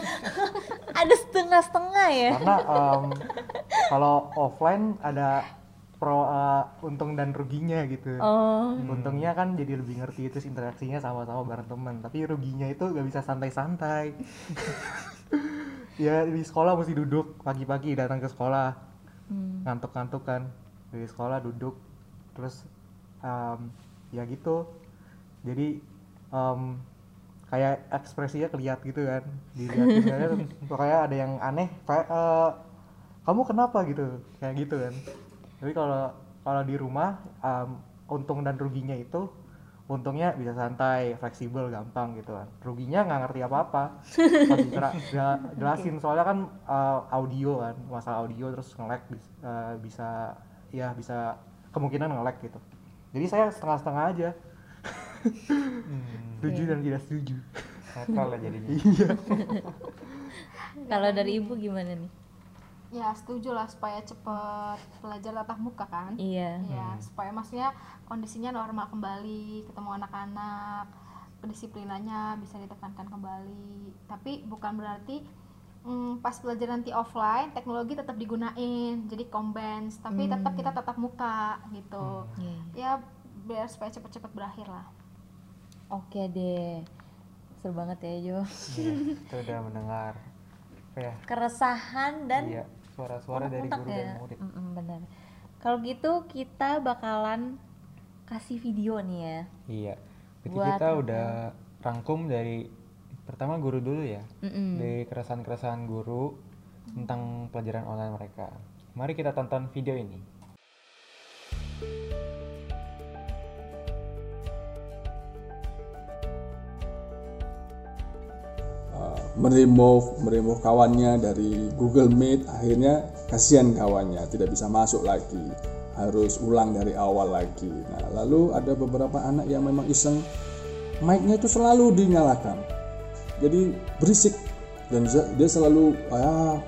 Ada setengah-setengah ya? Karena em, kalau offline ada pro eh, untung dan ruginya gitu. Oh. Untungnya kan jadi lebih ngerti terus interaksinya sama-sama bareng teman. Tapi ruginya itu gak bisa santai-santai. ya di sekolah mesti duduk pagi-pagi datang ke sekolah Hmm. ngantuk-ngantuk kan dari sekolah duduk terus em, ya gitu. Jadi em, kayak ekspresinya keliat gitu kan dilihat pokoknya ada yang aneh kayak eh, kamu kenapa? gitu kayak gitu kan. Tapi kalau kalau di rumah em, untung dan ruginya itu untungnya bisa santai fleksibel gampang gitu kan. Ruginya nggak ngerti apa-apa. Pas jelasin soalnya kan eh, audio kan masalah audio terus nge-lag bis- eh, bisa ya bisa kemungkinan nge-lag gitu. Jadi saya setengah-setengah aja. Hmm, setuju dan tidak setuju. Netral lah jadinya. iya. Kalau dari ibu gimana nih? Ya setuju lah supaya cepet belajar tatap muka kan Iya. ya supaya maksudnya kondisinya normal kembali ketemu anak-anak kedisiplinannya bisa ditekankan kembali tapi bukan berarti mm, pas belajar nanti offline teknologi tetap digunain jadi combine tapi tetap kita tatap muka gitu Iya, iya. ya biar supaya cepet-cepet berakhir lah Oke deh. Seru banget ya Jo. Iya, kita udah mendengar apa ya? Keresahan dan Iya, suara-suara dari guru ya. dan murid. Mm-mm, benar. Kalau gitu kita bakalan kasih video nih ya. Iya. Berarti Buat kita udah rangkum dari pertama guru dulu ya. Mm-mm. Dari keresahan-keresahan guru tentang pelajaran online mereka. Mari kita tonton video ini. uh, meremove meremove kawannya dari Google Meet akhirnya kasihan kawannya tidak bisa masuk lagi harus ulang dari awal lagi. Nah lalu ada beberapa anak yang memang iseng mic-nya itu selalu dinyalakan. Jadi berisik dan dia selalu ah,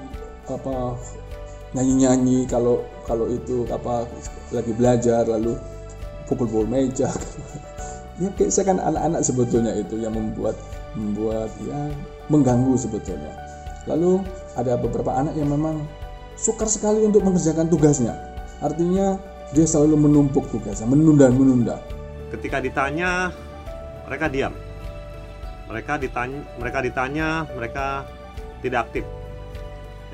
apa nyanyi-nyanyi kalau kalau itu apa lagi belajar lalu pukul-pukul meja. Ya kayak saya kan anak-anak sebetulnya itu yang membuat membuat ya mengganggu sebetulnya. Lalu ada beberapa anak yang memang sukar sekali untuk mengerjakan tugasnya. Artinya dia selalu menumpuk tugasnya menunda menunda ketika ditanya mereka diam. Mereka ditanya mereka ditanya mereka tidak aktif.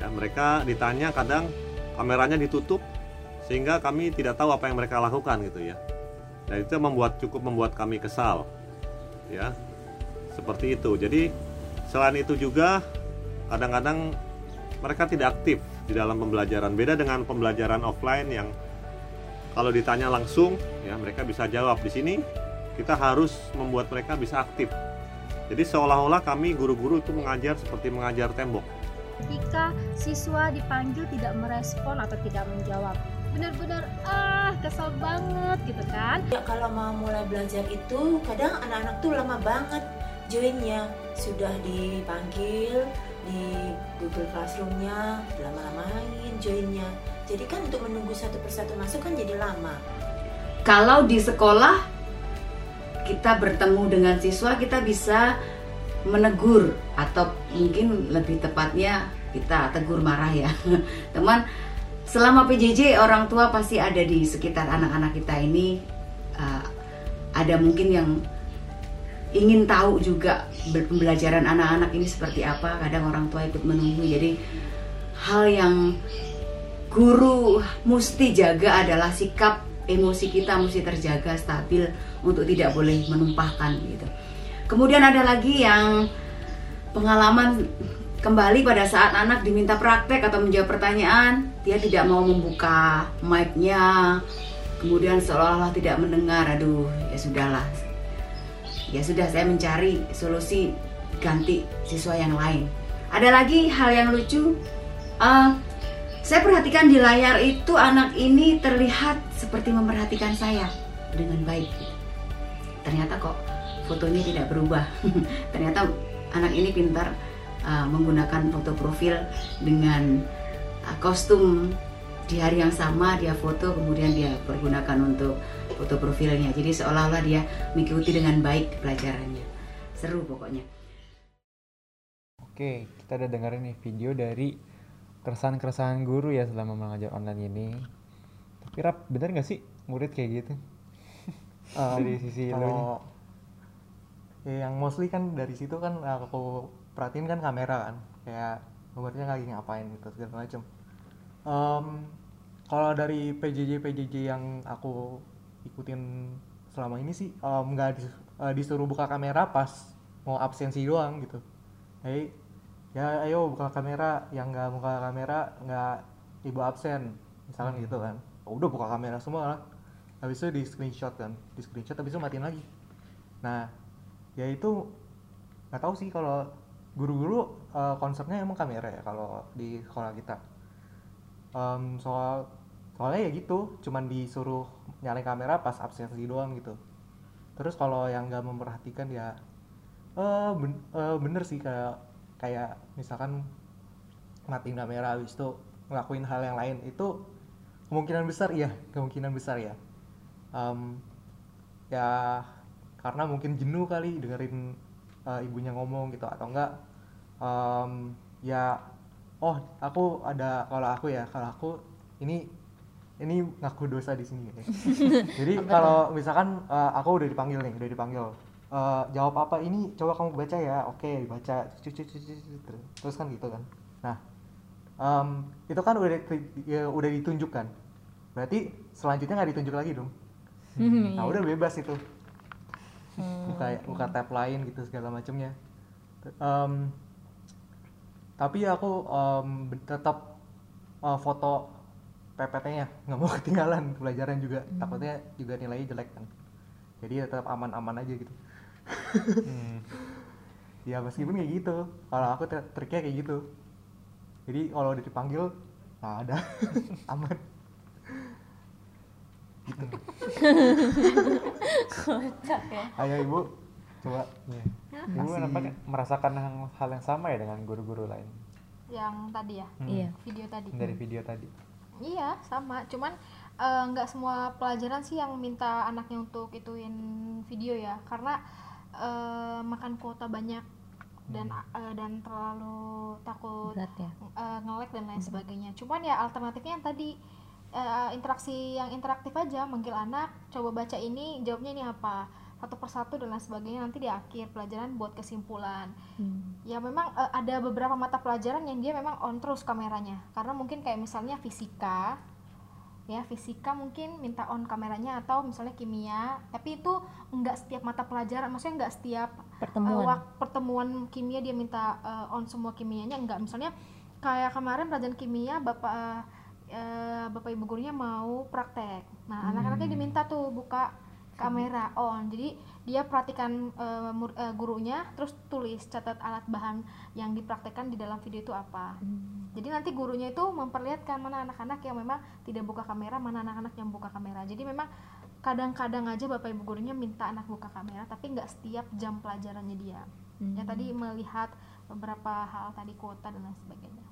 Ya mereka ditanya kadang kameranya ditutup sehingga kami tidak tahu apa yang mereka lakukan gitu ya. Dan itu membuat cukup membuat kami kesal. Ya seperti itu. Jadi selain itu juga kadang-kadang mereka tidak aktif di dalam pembelajaran beda dengan pembelajaran offline yang kalau ditanya langsung ya mereka bisa jawab di sini kita harus membuat mereka bisa aktif Jadi seolah-olah kami guru-guru itu mengajar seperti mengajar tembok. Ketika siswa dipanggil tidak merespon atau tidak menjawab, benar-benar ah kesel banget gitu kan. Ya, kalau mau mulai belajar itu kadang anak-anak tuh lama banget joinnya sudah dipanggil di Google Classroom-nya lama-lamain joinnya. Jadi kan untuk menunggu satu persatu masuk kan jadi lama. Kalau di sekolah kita bertemu dengan siswa kita bisa menegur atau mungkin lebih tepatnya kita tegur marah ya. Teman selama PJJ orang tua pasti ada di sekitar anak-anak kita ini. Uh, ada mungkin yang ingin tahu juga pembelajaran anak-anak ini seperti apa. Kadang orang tua ikut menunggu. Jadi hal yang guru mesti jaga adalah sikap emosi kita mesti terjaga stabil untuk tidak boleh menumpahkan gitu. Kemudian ada lagi yang pengalaman kembali pada saat anak diminta praktek atau menjawab pertanyaan dia tidak mau membuka mic-nya kemudian seolah-olah tidak mendengar. Aduh ya sudahlah ya sudah saya mencari solusi ganti siswa yang lain. Ada lagi hal yang lucu, uh, saya perhatikan di layar itu anak ini terlihat seperti memperhatikan saya dengan baik. Ternyata kok fotonya tidak berubah. Ternyata anak ini pintar uh, menggunakan foto profil dengan uh, kostum di hari yang sama dia foto kemudian dia pergunakan untuk foto profilnya. Jadi seolah-olah dia mengikuti dengan baik pelajarannya. Seru pokoknya. Oke kita udah dengerin nih video dari keresahan-keresahan guru ya selama mengajar online ini. Tapi rap bener nggak sih murid kayak gitu? Um, dari sisi kalau ya yang mostly kan dari situ kan aku perhatiin kan kamera kan. Kayak muridnya lagi ngapain gitu segala macam um, kalau dari PJJ PJJ yang aku ikutin selama ini sih nggak um, dis, uh, disuruh buka kamera pas mau absensi doang gitu. Hey ya ayo buka kamera yang nggak buka kamera nggak ibu absen misalkan hmm. gitu kan. Oh, udah buka kamera semua lah. Habis itu di screenshot kan di screenshot habis itu matiin lagi. Nah ya itu nggak tahu sih kalau guru-guru uh, konsepnya emang kamera ya kalau di sekolah kita. Um, soal soalnya ya gitu cuman disuruh nyalain kamera pas absensi doang gitu. Terus kalau yang nggak memperhatikan ya uh, ben, uh, bener sih kayak kayak misalkan matiin kamera habis itu ngelakuin hal yang lain itu kemungkinan besar ya kemungkinan besar ya. Um, ya karena mungkin jenuh kali dengerin uh, ibunya ngomong gitu atau enggak um, ya oh aku ada kalau aku ya kalau aku ini ini ngaku dosa di sini ya. jadi kalau misalkan uh, aku udah dipanggil nih udah dipanggil. Uh, jawab apa? Ini coba kamu baca ya. Oke dibaca. Terus. Kan gitu kan. Nah um, itu kan udah ya, udah ditunjukkan berarti selanjutnya nggak ditunjuk lagi dong. Nah udah bebas itu. Buka buka tab lain gitu segala macamnya um, tapi aku um, tetap uh, foto PPT-nya nggak mau ketinggalan pelajaran juga. Hmm. takutnya juga nilainya jelek kan. Jadi tetap aman-aman aja gitu. Hmm. ya meskipun kayak gitu. Kalau aku triknya kayak gitu. Jadi kalau udah dipanggil nggak ada. Aman. Gitu. Kocak ya. Ayo ibu. Coba. Yeah. ibu kenapa merasakan hal yang sama ya dengan guru-guru lain? Yang tadi ya? Hmm. Iya. video tadi. Dari video tadi iya sama. Cuman eh, nggak semua pelajaran sih yang minta anaknya untuk ituin video ya. Karena eh, makan kuota banyak dan eh, dan terlalu takut berat ya? eh, nge-lag dan lain sebagainya. Cuman ya alternatifnya yang tadi eh, interaksi yang interaktif aja, manggil anak, coba baca ini, jawabnya ini apa, satu persatu dan lain sebagainya. Nanti di akhir pelajaran buat kesimpulan. Hmm. Ya memang eh, ada beberapa mata pelajaran yang dia memang on terus kameranya, karena mungkin kayak misalnya fisika, ya fisika mungkin minta on kameranya atau misalnya kimia, tapi itu enggak setiap mata pelajaran, maksudnya enggak setiap pertemuan uh, wak- pertemuan kimia dia minta uh, on semua kimianya enggak misalnya kayak kemarin pelajaran kimia bapak uh, uh, bapak ibu gurunya mau praktek nah anak-anaknya diminta tuh buka kamera on jadi dia perhatikan uh, mur- uh, gurunya terus tulis catat alat bahan yang dipraktekkan di dalam video itu apa hmm. jadi nanti gurunya itu memperlihatkan mana anak-anak yang memang tidak buka kamera mana anak-anak yang buka kamera jadi memang kadang-kadang aja bapak ibu gurunya minta anak buka kamera tapi nggak setiap jam pelajarannya dia hmm. ya tadi melihat beberapa hal tadi kuota dan lain sebagainya.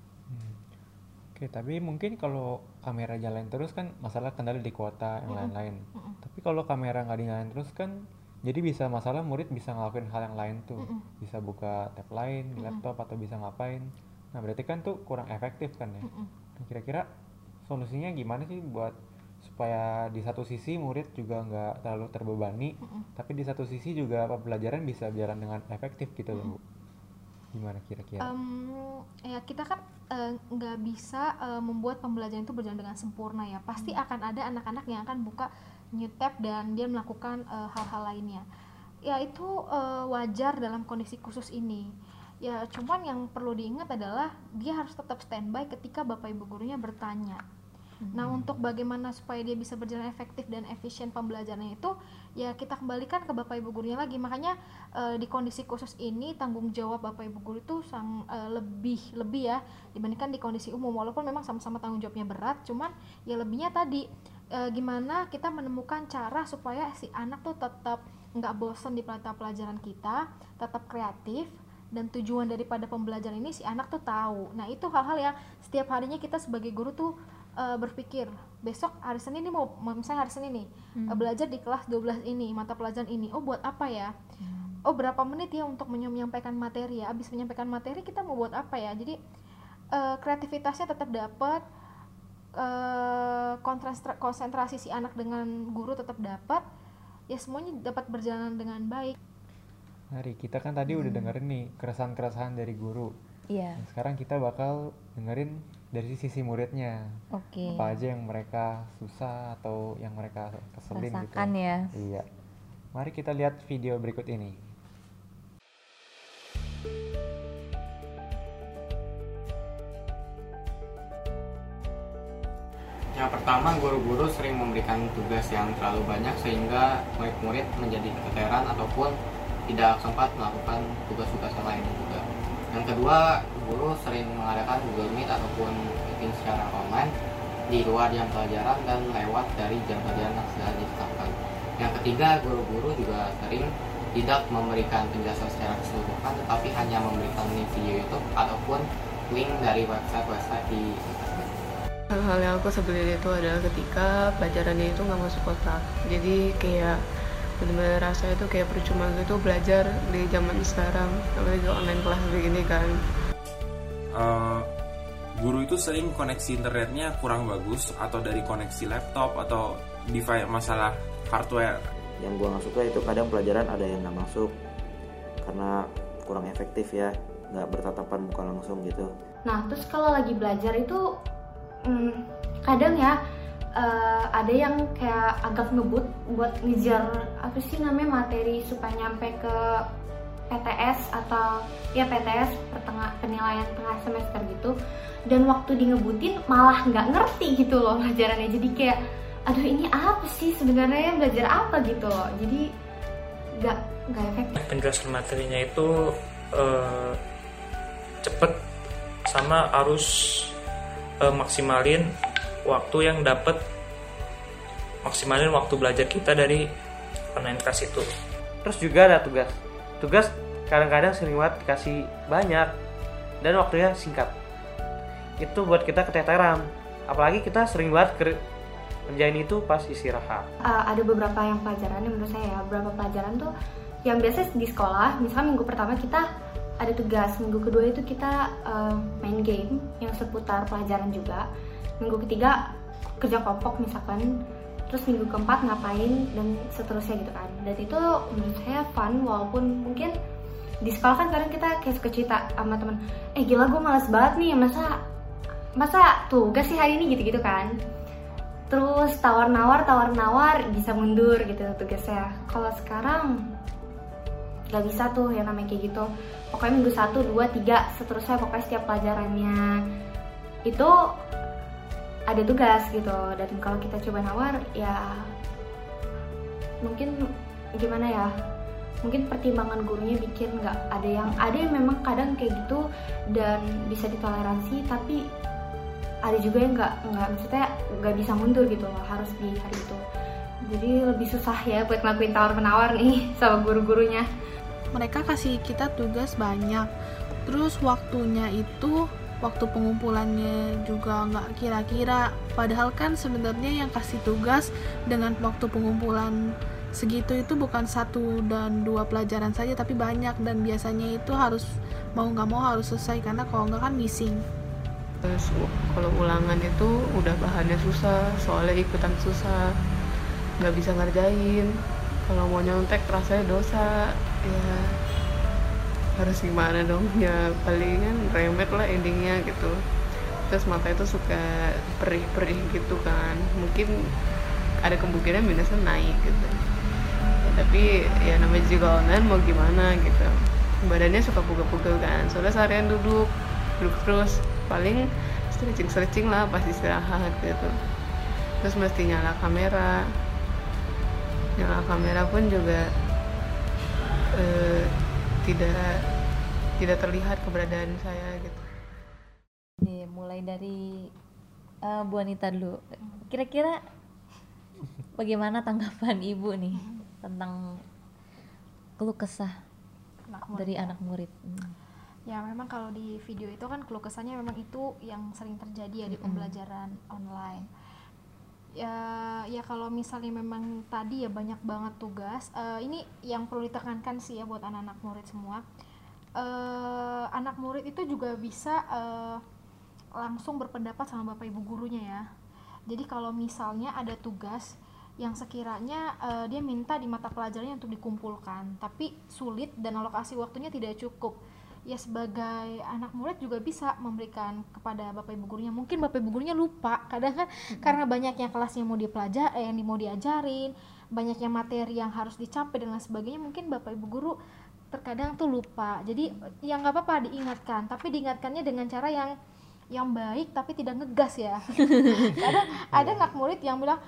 Oke, tapi mungkin kalau kamera jalan terus kan masalah kendali di kuota yang lain-lain. Mm. Tapi kalau kamera nggak dinyalain terus kan jadi bisa masalah murid bisa ngelakuin hal yang lain tuh mm -mm. bisa buka tab lain di laptop atau bisa ngapain nah berarti kan tuh kurang efektif kan ya nah, kira-kira solusinya gimana sih buat supaya di satu sisi murid juga nggak terlalu terbebani mm -mm. tapi di satu sisi juga pembelajaran bisa berjalan dengan efektif gitu loh bu gimana kira-kira? Um, ya kita kan eh, nggak uh, bisa uh, membuat pembelajaran itu berjalan dengan sempurna ya. Pasti akan ada anak-anak yang akan buka new tab dan dia melakukan eh, hal-hal uh, lainnya. Ya itu uh, wajar dalam kondisi khusus ini. Ya cuman yang perlu diingat adalah dia harus tetap standby ketika bapak ibu gurunya bertanya. Nah, hmm. untuk bagaimana supaya dia bisa berjalan efektif dan efisien pembelajarannya itu, ya kita kembalikan ke Bapak Ibu gurunya lagi. Makanya uh, di kondisi khusus ini tanggung jawab Bapak Ibu guru itu sang uh, lebih lebih ya dibandingkan di kondisi umum. Walaupun memang sama-sama tanggung jawabnya berat, cuman ya lebihnya tadi e, gimana kita menemukan cara supaya si anak tuh tetap nggak bosan di pelajaran kita, tetap kreatif dan tujuan daripada pembelajaran ini si anak tuh tahu. Nah itu hal-hal yang setiap harinya kita sebagai guru tuh e, berpikir besok hari Senin ini mau misalnya hari Senin nih hmm. e, belajar di kelas 12 ini mata pelajaran ini. Oh buat apa ya? Hmm. Oh berapa menit ya untuk menyampaikan materi ya? Abis menyampaikan materi kita mau buat apa ya? Jadi e, kreativitasnya tetap dapat uh, konsentrasi si anak dengan guru tetap dapat ya semuanya dapat berjalan dengan baik Hari kita kan tadi hmm. udah dengerin nih keresahan-keresahan dari guru Iya. Nah, sekarang kita bakal dengerin dari sisi muridnya. Oke. Okay. Apa aja yang mereka susah atau yang mereka keselin gitu. Rasakan gitu. ya. Iya. Mari kita lihat video berikut ini. Yang pertama, guru-guru sering memberikan tugas yang terlalu banyak sehingga murid-murid menjadi keteteran ataupun tidak sempat melakukan tugas-tugas juga. Yang kedua, guru sering mengadakan Google Meet ataupun meeting secara online di luar jam pelajaran dan lewat dari jam pelajaran yang sudah ditetapkan. Yang ketiga, guru-guru juga sering tidak memberikan penjelasan secara keseluruhan tetapi hanya memberikan link video YouTube ataupun link dari website-website di internet hal-hal yang aku sebelin itu adalah ketika pelajarannya itu nggak masuk kotak jadi kayak benar-benar rasa itu kayak percuma gitu belajar di zaman sekarang apalagi online kelas begini kan. Uh, guru itu sering koneksi internetnya kurang bagus atau dari koneksi laptop atau device masalah hardware? Yang gue nggak suka itu kadang pelajaran ada yang nggak masuk karena kurang efektif ya nggak bertatapan muka langsung gitu. Nah terus kalau lagi belajar itu hmm, kadang ya uh, ada yang kayak agak ngebut buat ngejar apa sih namanya materi supaya nyampe ke PTS atau ya PTS pertengah penilaian tengah semester gitu. Dan waktu di ngebutin malah nggak ngerti gitu loh pelajarannya. Jadi kayak aduh ini apa sih sebenarnya? Belajar apa? gitu loh. Jadi nggak nggak efektif. Penjelasan materinya itu uh, cepet sama harus uh, maksimalin waktu yang dapat maksimalin waktu belajar kita dari online kelas itu. Terus juga ada tugas. Tugas kadang-kadang sering banget dikasih banyak dan waktunya singkat. Itu buat kita keteteran. Apalagi kita sering banget ker kerjain itu pas istirahat. Uh, ada beberapa yang pelajaran yang menurut saya ya, beberapa pelajaran tuh yang biasa di sekolah, misalnya minggu pertama kita ada tugas minggu kedua itu kita uh, main game yang seputar pelajaran juga minggu ketiga kerja kelompok misalkan terus minggu keempat ngapain dan seterusnya gitu kan. Dan itu menurut saya fun walaupun mungkin di sekolah kan kadang kita kayak suka cerita sama teman eh gila gue males banget nih masa masa tugas sih hari ini? Gitu-gitu kan. Terus tawar-nawar tawar-nawar bisa mundur gitu tugasnya. Kalau sekarang nggak bisa tuh yang namanya kayak gitu. Pokoknya minggu satu dua tiga seterusnya pokoknya setiap pelajarannya. Itu ada tugas gitu. Dan kalau kita coba nawar ya mungkin gimana ya? Mungkin pertimbangan gurunya bikin nggak ada yang ada yang memang kadang kayak gitu dan bisa ditoleransi tapi ada juga yang nggak nggak maksudnya nggak bisa mundur gitu loh harus di hari itu. Jadi lebih susah ya buat ngelakuin tawar menawar nih sama guru-gurunya. Mereka kasih kita tugas banyak. Terus waktunya itu waktu pengumpulannya juga nggak kira-kira. Padahal kan sebenarnya yang kasih tugas dengan waktu pengumpulan segitu itu bukan satu dan dua pelajaran saja tapi banyak. Dan biasanya itu harus mau nggak mau harus selesai karena kalau nggak kan missing. Terus kalau ulangan itu udah bahannya susah soalnya ikutan susah nggak bisa ngerjain. Kalau mau nyontek rasanya dosa ya harus gimana dong? Ya palingan remet lah endingnya gitu. Terus mata itu suka perih-perih gitu kan. Mungkin ada kemungkinan minusnya naik gitu. Tapi ya namanya juga online mau gimana gitu. Badannya suka pegel-pegel kan. Soalnya seharian duduk duduk terus. Paling stretching stretching lah pas istirahat gitu. Terus mesti nyala kamera. Nyala kamera pun juga eh, tidak tidak terlihat keberadaan saya gitu Nih, mulai dari uh, Bu Anita dulu kira-kira bagaimana tanggapan ibu nih tentang keluh kesah Anak murid dari ya. anak murid Hmm. ya memang kalau di video itu kan keluh kesahnya memang itu yang sering terjadi ya di Mm-mm. pembelajaran online ya ya kalau misalnya memang tadi ya banyak banget tugas eh, ini yang perlu ditekankan sih ya buat anak-anak murid semua. Eh, anak murid itu juga bisa eh, langsung berpendapat sama bapak ibu gurunya ya. Jadi kalau misalnya ada tugas yang sekiranya eh, dia minta di mata pelajarannya untuk dikumpulkan tapi sulit dan alokasi waktunya tidak cukup ya sebagai anak murid juga bisa memberikan kepada bapak ibu gurunya. Mungkin bapak ibu gurunya lupa kadang kan karena banyaknya kelas yang mau dipelajari eh, yang mau diajarin banyaknya materi yang harus dicapai dan lain sebagainya mungkin bapak ibu guru terkadang tuh lupa. Jadi ya nggak apa-apa diingatkan tapi diingatkannya dengan cara yang yang baik tapi tidak ngegas ya. Kadang ada anak murid yang bilang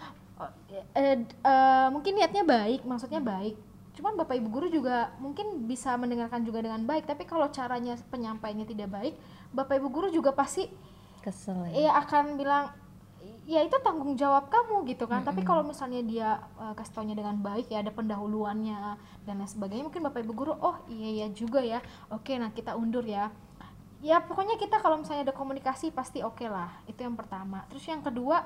eh, eh, mungkin niatnya baik maksudnya baik cuman bapak ibu guru juga mungkin bisa mendengarkan juga dengan baik. Tapi kalau caranya penyampaiannya tidak baik bapak ibu guru juga pasti kesel ya. Akan bilang ya itu tanggung jawab kamu gitu kan. Tapi Mm-mm. kalau misalnya dia uh, kasih taunya dengan baik ya ada pendahuluannya dan lain sebagainya mungkin bapak ibu guru oh iya ya juga ya. Oke nah kita undur ya. Ya pokoknya kita kalau misalnya ada komunikasi pasti oke lah. Itu yang pertama. Terus yang kedua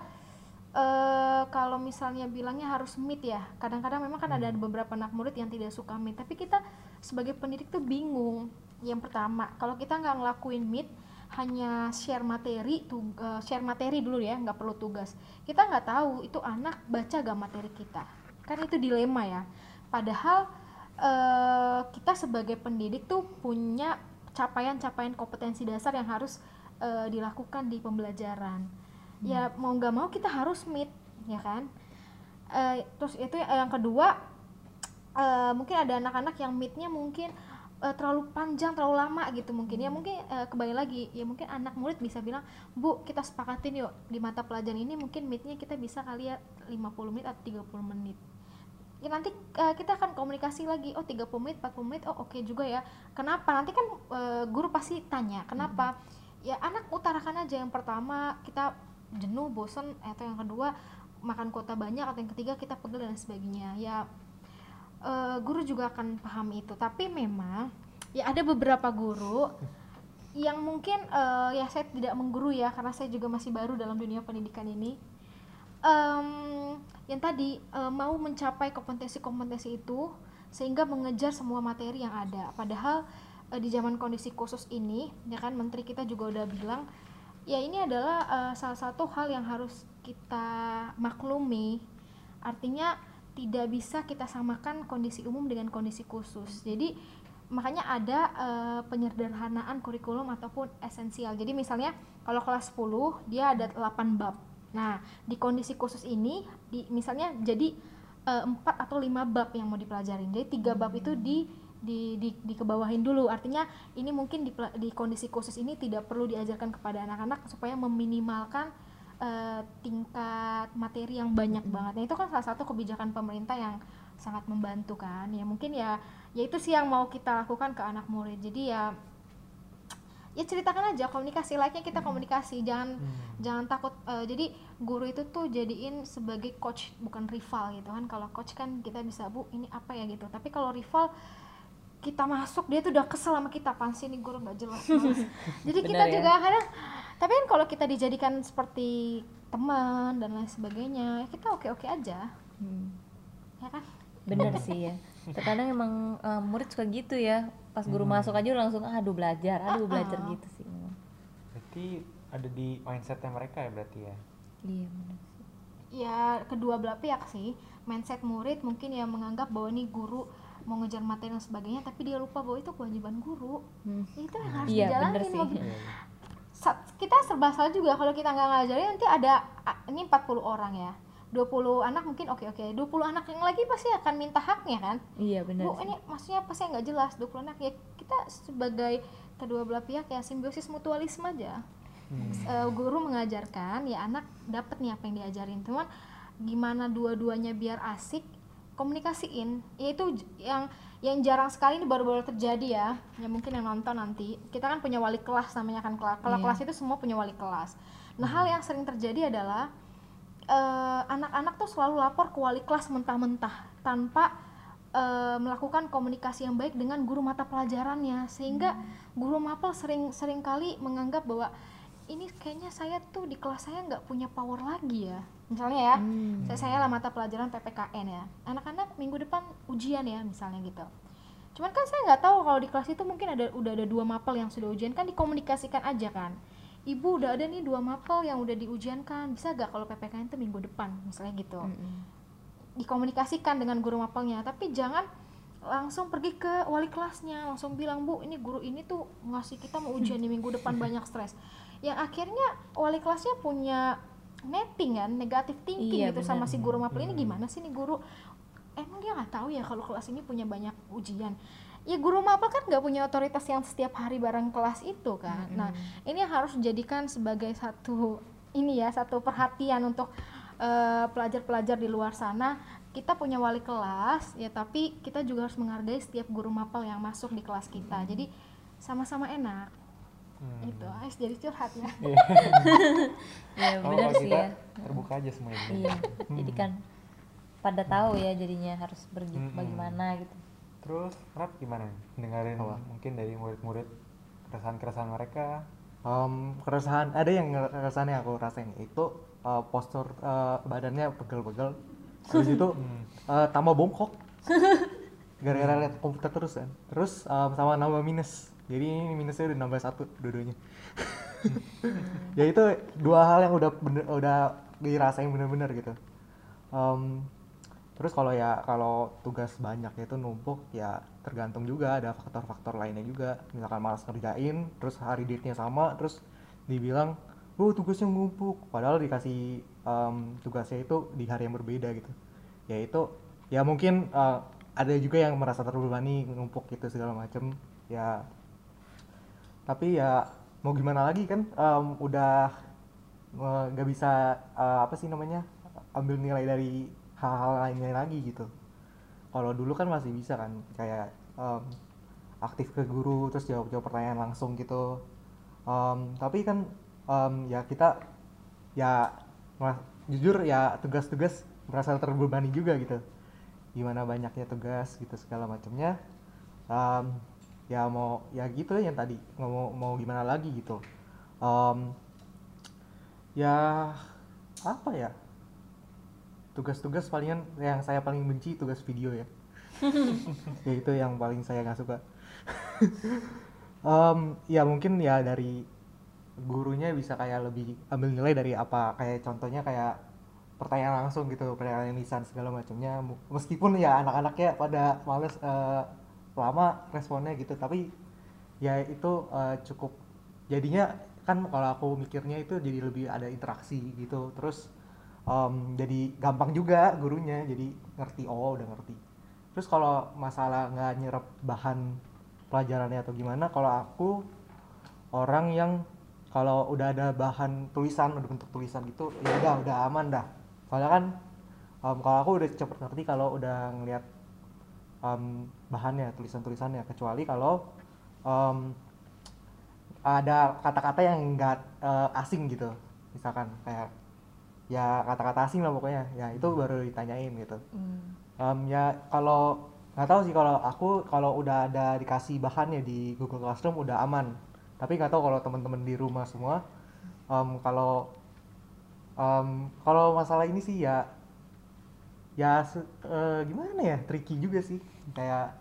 eh kalau misalnya bilangnya harus meet ya kadang-kadang memang kan ada beberapa anak murid yang tidak suka meet tapi kita sebagai pendidik tuh bingung. Yang pertama kalau kita nggak ngelakuin meet hanya share materi tuh share materi dulu ya nggak perlu tugas. Kita nggak tahu itu anak baca gak materi kita. Kan itu dilema ya. Padahal eh, kita sebagai pendidik tuh punya capaian-capaian kompetensi dasar yang harus eh, dilakukan di pembelajaran ya mau nggak mau kita harus meet ya kan? Eh, terus itu yang kedua eh, mungkin ada anak-anak yang meetnya mungkin eh, terlalu panjang terlalu lama gitu mungkin. Ya mungkin eh, kembali lagi ya mungkin anak murid bisa bilang bu kita sepakatin yuk di mata pelajaran ini mungkin meetnya kita bisa kali ya 50 menit atau 30 menit. Ya nanti eh, kita akan komunikasi lagi oh 30 menit 40 menit oh oke juga ya. Kenapa? Nanti kan eh, guru pasti tanya kenapa? Ya anak utarakan aja yang pertama kita jenuh bosen atau yang kedua makan kuota banyak atau yang ketiga kita pegel dan sebagainya. Ya eh, guru juga akan paham itu. Tapi memang ya ada beberapa guru yang mungkin eh, ya saya tidak mengguru ya karena saya juga masih baru dalam dunia pendidikan ini. Em, yang tadi eh, mau mencapai kompetensi-kompetensi itu sehingga mengejar semua materi yang ada. Padahal di zaman kondisi khusus ini ya kan menteri kita juga udah bilang ya ini adalah eh, salah satu hal yang harus kita maklumi. Artinya tidak bisa kita samakan kondisi umum dengan kondisi khusus. Jadi makanya ada eh, penyederhanaan kurikulum ataupun esensial. Jadi misalnya kalau kelas 10 dia ada 8 bab. Nah di kondisi khusus ini di misalnya jadi eh, empat atau lima bab yang mau dipelajarin. Jadi tiga bab itu di di, di dikebawahin dulu. Artinya ini mungkin di, di kondisi khusus ini tidak perlu diajarkan kepada anak-anak supaya meminimalkan eh, tingkat materi yang banyak banget. Nah itu kan salah satu kebijakan pemerintah yang sangat membantu kan. Ya mungkin ya ya itu sih yang mau kita lakukan ke anak murid. Jadi ya ya ceritakan aja komunikasi like-nya kita komunikasi. Jangan jangan takut eh, jadi guru itu tuh jadiin sebagai coach bukan rival gitu kan. Kalau coach kan kita bisa bu ini apa ya? gitu. Tapi kalau rival kita masuk dia tuh udah kesel sama kita pansi nih guru nggak jelas jadi kita Benar ya. juga kadang tapi kan kalau kita dijadikan seperti teman dan lain sebagainya ya kita oke oke aja ya kan bener sih ya terkadang emang eh, murid suka gitu ya pas guru Hmm. masuk aja langsung "Ah, aduh belajar aduh Ah-ah. belajar gitu sih memang. Berarti ada di mindsetnya mereka ya berarti ya. iya bener ya kedua belah pihak sih mindset murid mungkin ya menganggap bahwa nih guru mau ngejar materi dan sebagainya tapi dia lupa bahwa itu kewajiban guru. Ya itu yang harus Iya, bener dijalanin sih. mau gi- Sa- kita serba salah juga kalau kita nggak ngajarin nanti ada ini 40 orang ya. 20 anak mungkin oke oke. 20 anak yang lagi pasti akan minta haknya kan? Iya bener Bu sih. ini maksudnya apa sih nggak jelas 20 anak. Ya kita sebagai kedua belah pihak ya simbiosis mutualisme aja. Eh, guru mengajarkan ya anak dapat nih apa yang diajarin. Cuman gimana dua-duanya biar asik komunikasiin. Ya itu j- yang yang jarang sekali ini baru-baru terjadi ya. Ya mungkin yang nonton nanti. Kita kan punya wali kelas namanya kan kelas Iya. kelas itu semua punya wali kelas. Nah hal yang sering terjadi adalah eh, anak-anak tuh selalu lapor ke wali kelas mentah-mentah tanpa eh, melakukan komunikasi yang baik dengan guru mata pelajarannya. Sehingga guru mapel sering sering kali menganggap bahwa ini kayaknya saya tuh di kelas saya nggak punya power lagi ya. Misalnya ya saya saya lah mata pelajaran PPKN ya. Anak-anak minggu depan ujian ya misalnya gitu. Cuman kan saya nggak tahu kalau di kelas itu mungkin ada udah ada dua mapel yang sudah ujian kan dikomunikasikan aja kan. Ibu udah ada nih dua mapel yang udah diujiankan bisa gak kalau PPKN itu minggu depan misalnya gitu. Dikomunikasikan dengan guru mapelnya tapi jangan langsung pergi ke wali kelasnya langsung bilang bu ini guru ini tuh ngasih kita mau ujian di minggu depan banyak stres yang akhirnya wali kelasnya punya netting kan negatif thinking Iya, gitu sama benar. si guru mapel ini. Gimana sih nih guru? Emang dia nggak tahu ya kalau kelas ini punya banyak ujian? Ya guru mapel kan nggak punya otoritas yang setiap hari bareng kelas itu kan. Nah ini harus dijadikan sebagai satu ini ya satu perhatian untuk eh, pelajar-pelajar di luar sana. Kita punya wali kelas ya tapi kita juga harus menghargai setiap guru mapel yang masuk di kelas kita. Jadi sama-sama enak itu Ais jadi curhat ya. Ya Oh, bener kalau sih ya. terbuka aja semuanya. iya jadi kan pada tahu ya jadinya harus pergi Hmm. bagaimana gitu. Terus Rap gimana? Dengerin mungkin dari murid-murid keresahan-keresahan mereka. Em, keresahan ada yang keresahan yang aku rasain itu eh, postur eh, badannya pegel-pegel. Habis itu eh, tambah bongkok. Gara-gara lihat komputer terus kan. Terus em, sama nambah minus jadi ini minusnya udah nambah satu dua-duanya. Ya itu dua hal yang udah bener, udah dirasain bener-bener gitu. Em, terus kalau ya kalau tugas banyak itu numpuk ya tergantung juga ada faktor-faktor lainnya juga. Misalkan malas ngerjain terus hari date-nya sama terus dibilang oh tugasnya numpuk. Padahal dikasih em, tugasnya itu di hari yang berbeda gitu. Ya itu ya mungkin eh, ada juga yang merasa terbebani numpuk gitu segala macem. Ya tapi ya mau gimana lagi kan em, udah nggak bisa eh, apa sih namanya ambil nilai dari hal-hal lainnya lagi gitu. Kalau dulu kan masih bisa kan kayak em, aktif ke guru terus jawab jawab pertanyaan langsung gitu. Em, tapi kan em, ya kita ya jujur ya tugas-tugas merasa terbebani juga gitu. Gimana banyaknya tugas gitu segala macamnya. Em, ya mau ya gitu yang tadi. Mau mau gimana lagi gitu. Em, ya apa ya? Tugas-tugas palingan yang saya paling benci tugas video ya. Ya itu yang paling saya nggak suka. Em, ya mungkin ya dari gurunya bisa kayak lebih ambil nilai dari apa. Kayak contohnya kayak pertanyaan langsung gitu pertanyaan lisan segala macamnya. Meskipun ya anak-anaknya pada males eh, lama responnya gitu. Tapi ya itu eh, cukup jadinya kan kalau aku mikirnya itu jadi lebih ada interaksi gitu. Terus em, jadi gampang juga gurunya jadi ngerti oh udah ngerti. Terus kalau masalah nggak nyerap bahan pelajarannya atau gimana kalau aku orang yang kalau udah ada bahan tulisan udah bentuk tulisan gitu ya udah udah aman dah. Soalnya kan um, kalau aku udah cepet ngerti kalau udah ngeliat um, bahannya tulisan-tulisannya. Kecuali kalau um, ada kata-kata yang enggak uh, asing gitu. Misalkan kayak ya kata-kata asing lah pokoknya. Ya itu baru ditanyain gitu. Hmm. um, ya kalau nggak tahu sih kalau aku kalau udah ada dikasih bahannya di Google Classroom udah aman. Tapi nggak tahu kalau teman-teman di rumah semua um, kalau um, kalau masalah ini sih ya ya se- eh, gimana ya tricky juga sih kayak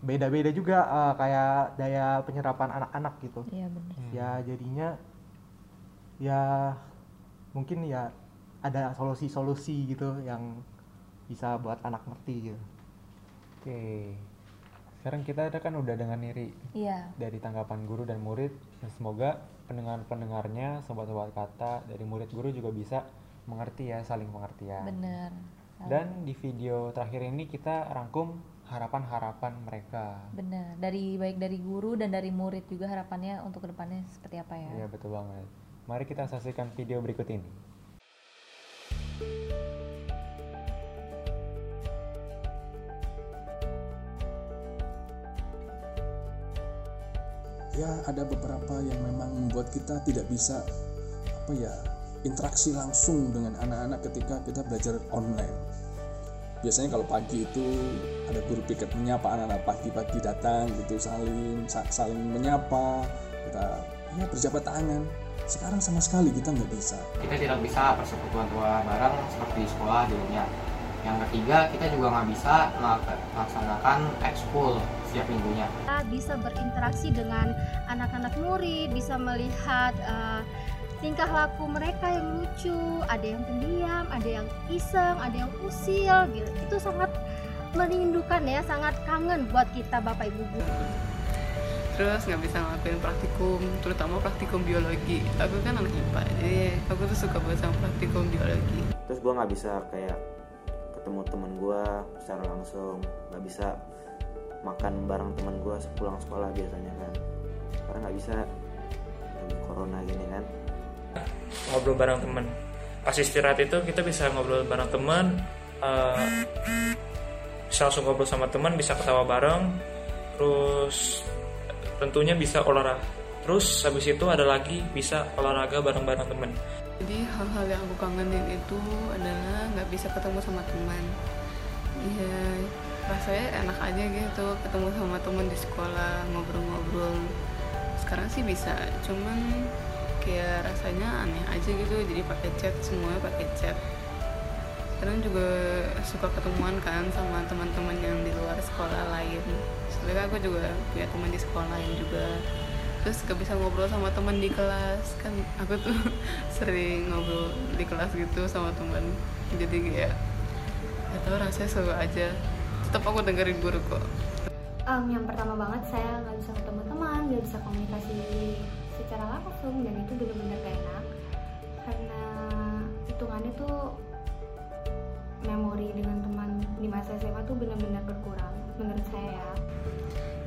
beda-beda juga eh, kayak daya penyerapan anak-anak gitu Iya, benar. ya jadinya ya mungkin ya ada solusi-solusi gitu yang bisa buat anak ngerti gitu Oke. Sekarang kita ada kan udah dengan Niri Iya. dari tanggapan guru dan murid. Dan semoga pendengar-pendengarnya, sobat-sobat kata dari murid guru juga bisa mengerti ya, saling pengertian. Bener. Dan di video terakhir ini kita rangkum harapan-harapan mereka. Bener. Dari baik dari guru dan dari murid juga harapannya untuk ke depannya seperti apa ya? Iya betul banget. Mari kita saksikan video berikut ini. ya ada beberapa yang memang membuat kita tidak bisa apa ya interaksi langsung dengan anak-anak ketika kita belajar online. Biasanya kalau pagi itu ada guru piket menyapa anak-anak pagi-pagi datang gitu saling sa- saling menyapa kita ya berjabat tangan. Sekarang sama sekali kita nggak bisa. Kita tidak bisa persekutuan tua bareng seperti di sekolah dulunya. Yang ketiga kita juga nggak bisa melak- melaksanakan ekskul setiap minggunya. Kita bisa berinteraksi dengan anak-anak murid, bisa melihat eh, tingkah laku mereka yang lucu, ada yang pendiam, ada yang iseng, ada yang usil, gitu. Itu sangat merindukan ya, sangat kangen buat kita Bapak Ibu. Guru. terus nggak bisa ngelakuin praktikum terutama praktikum biologi. Aku kan anak IPA jadi aku tuh suka banget sama praktikum biologi. Terus gue nggak bisa kayak ketemu temen gue secara langsung. Nggak bisa makan bareng temen gue sepulang sekolah biasanya kan. Karena nggak bisa. Lagi corona gini kan ngobrol bareng teman pas istirahat itu kita bisa ngobrol bareng teman eh, bisa langsung ngobrol sama teman bisa ketawa bareng terus tentunya bisa olahraga. Terus habis itu ada lagi bisa olahraga bareng-bareng teman jadi hal-hal yang aku kangenin itu adalah nggak bisa ketemu sama teman ya rasanya enak aja gitu ketemu sama teman di sekolah ngobrol-ngobrol. Sekarang sih bisa cuman kayak rasanya aneh aja gitu jadi pakai chat semuanya pakai chat. Kadang juga suka ketemuan kan sama teman-teman yang di luar sekolah lain. Soalnya aku juga punya teman di sekolah lain juga. Terus gak bisa ngobrol sama teman di kelas. Kan aku tuh sering ngobrol di kelas gitu sama teman. Jadi kayak gak tau rasanya seru aja. Tetap aku dengerin guru kok. Em, yang pertama banget saya nggak bisa ketemu teman, nggak bisa komunikasi secara langsung dan itu benar-benar gak enak. Karena hitungannya tuh memori dengan teman di masa SMA tuh benar-benar berkurang menurut saya ya.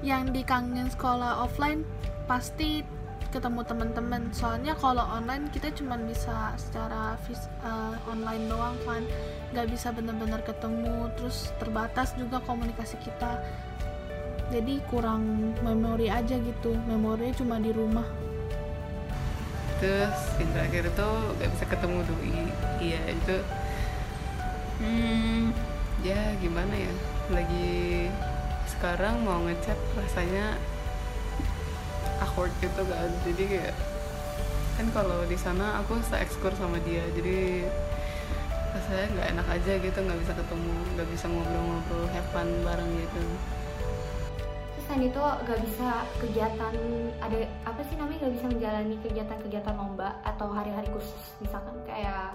yang dikangenin sekolah offline pasti ketemu teman-teman. Soalnya kalau online kita cuma bisa secara eh, online doang kan. Nggak bisa benar-benar ketemu terus terbatas juga komunikasi kita. Jadi kurang memori aja gitu. Memorinya cuma di rumah terus yang terakhir itu gak bisa ketemu doi iya itu hmm ya gimana ya lagi sekarang mau ngechat rasanya awkward gitu kan. Jadi kayak kan kalau di sana aku se-ekskur sama dia jadi rasanya nggak enak aja gitu nggak bisa ketemu nggak bisa ngobrol-ngobrol have bareng gitu Selain itu gak bisa kegiatan ada apa sih namanya gak bisa menjalani kegiatan-kegiatan lomba atau hari-hari khusus misalkan kayak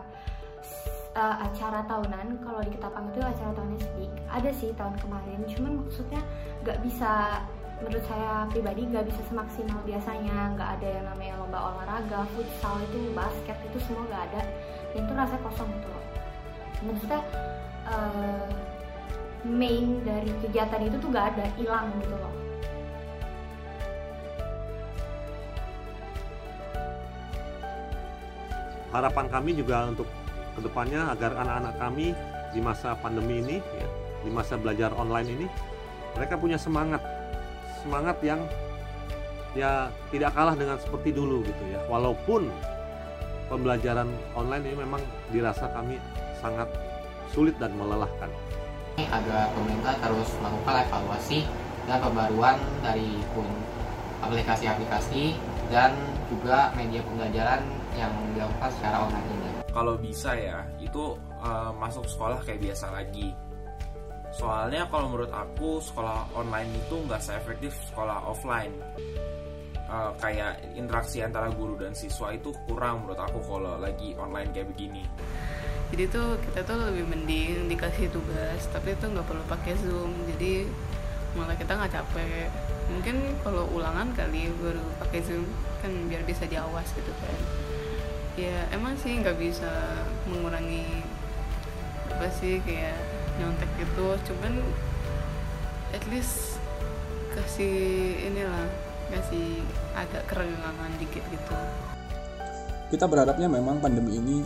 uh, acara tahunan. Kalau di Ketapang itu acara tahunnya speak ada sih tahun kemarin. Cuman maksudnya gak bisa menurut saya pribadi gak bisa semaksimal biasanya. Nggak ada yang namanya lomba olahraga futsal itu basket itu semua gak ada. Dan itu rasanya kosong gitu loh. Maksudnya uh, main dari kegiatan itu tuh gak ada hilang gitu loh harapan kami juga untuk ke depannya agar anak-anak kami di masa pandemi ini, ya, di masa belajar online ini, mereka punya semangat, semangat yang ya tidak kalah dengan seperti dulu gitu ya. Walaupun pembelajaran online ini memang dirasa kami sangat sulit dan melelahkan. agar pemerintah terus melakukan evaluasi dan pembaruan dari pun aplikasi-aplikasi dan juga media pembelajaran yang dilakukan secara online ini. Kalau bisa ya, itu uh, masuk sekolah kayak biasa lagi. Soalnya kalau menurut aku sekolah online itu nggak seefektif sekolah offline. Uh, kayak interaksi antara guru dan siswa itu kurang menurut aku kalau lagi online kayak begini jadi tuh kita tuh lebih mending dikasih tugas tapi itu nggak perlu pakai zoom jadi malah kita nggak capek mungkin kalau ulangan kali baru pakai zoom kan biar bisa diawas gitu kan. Ya emang sih nggak bisa mengurangi apa sih kayak nyontek gitu. Cuman at least kasih inilah kasih agak kerenggangan dikit gitu. Kita berharapnya memang pandemi ini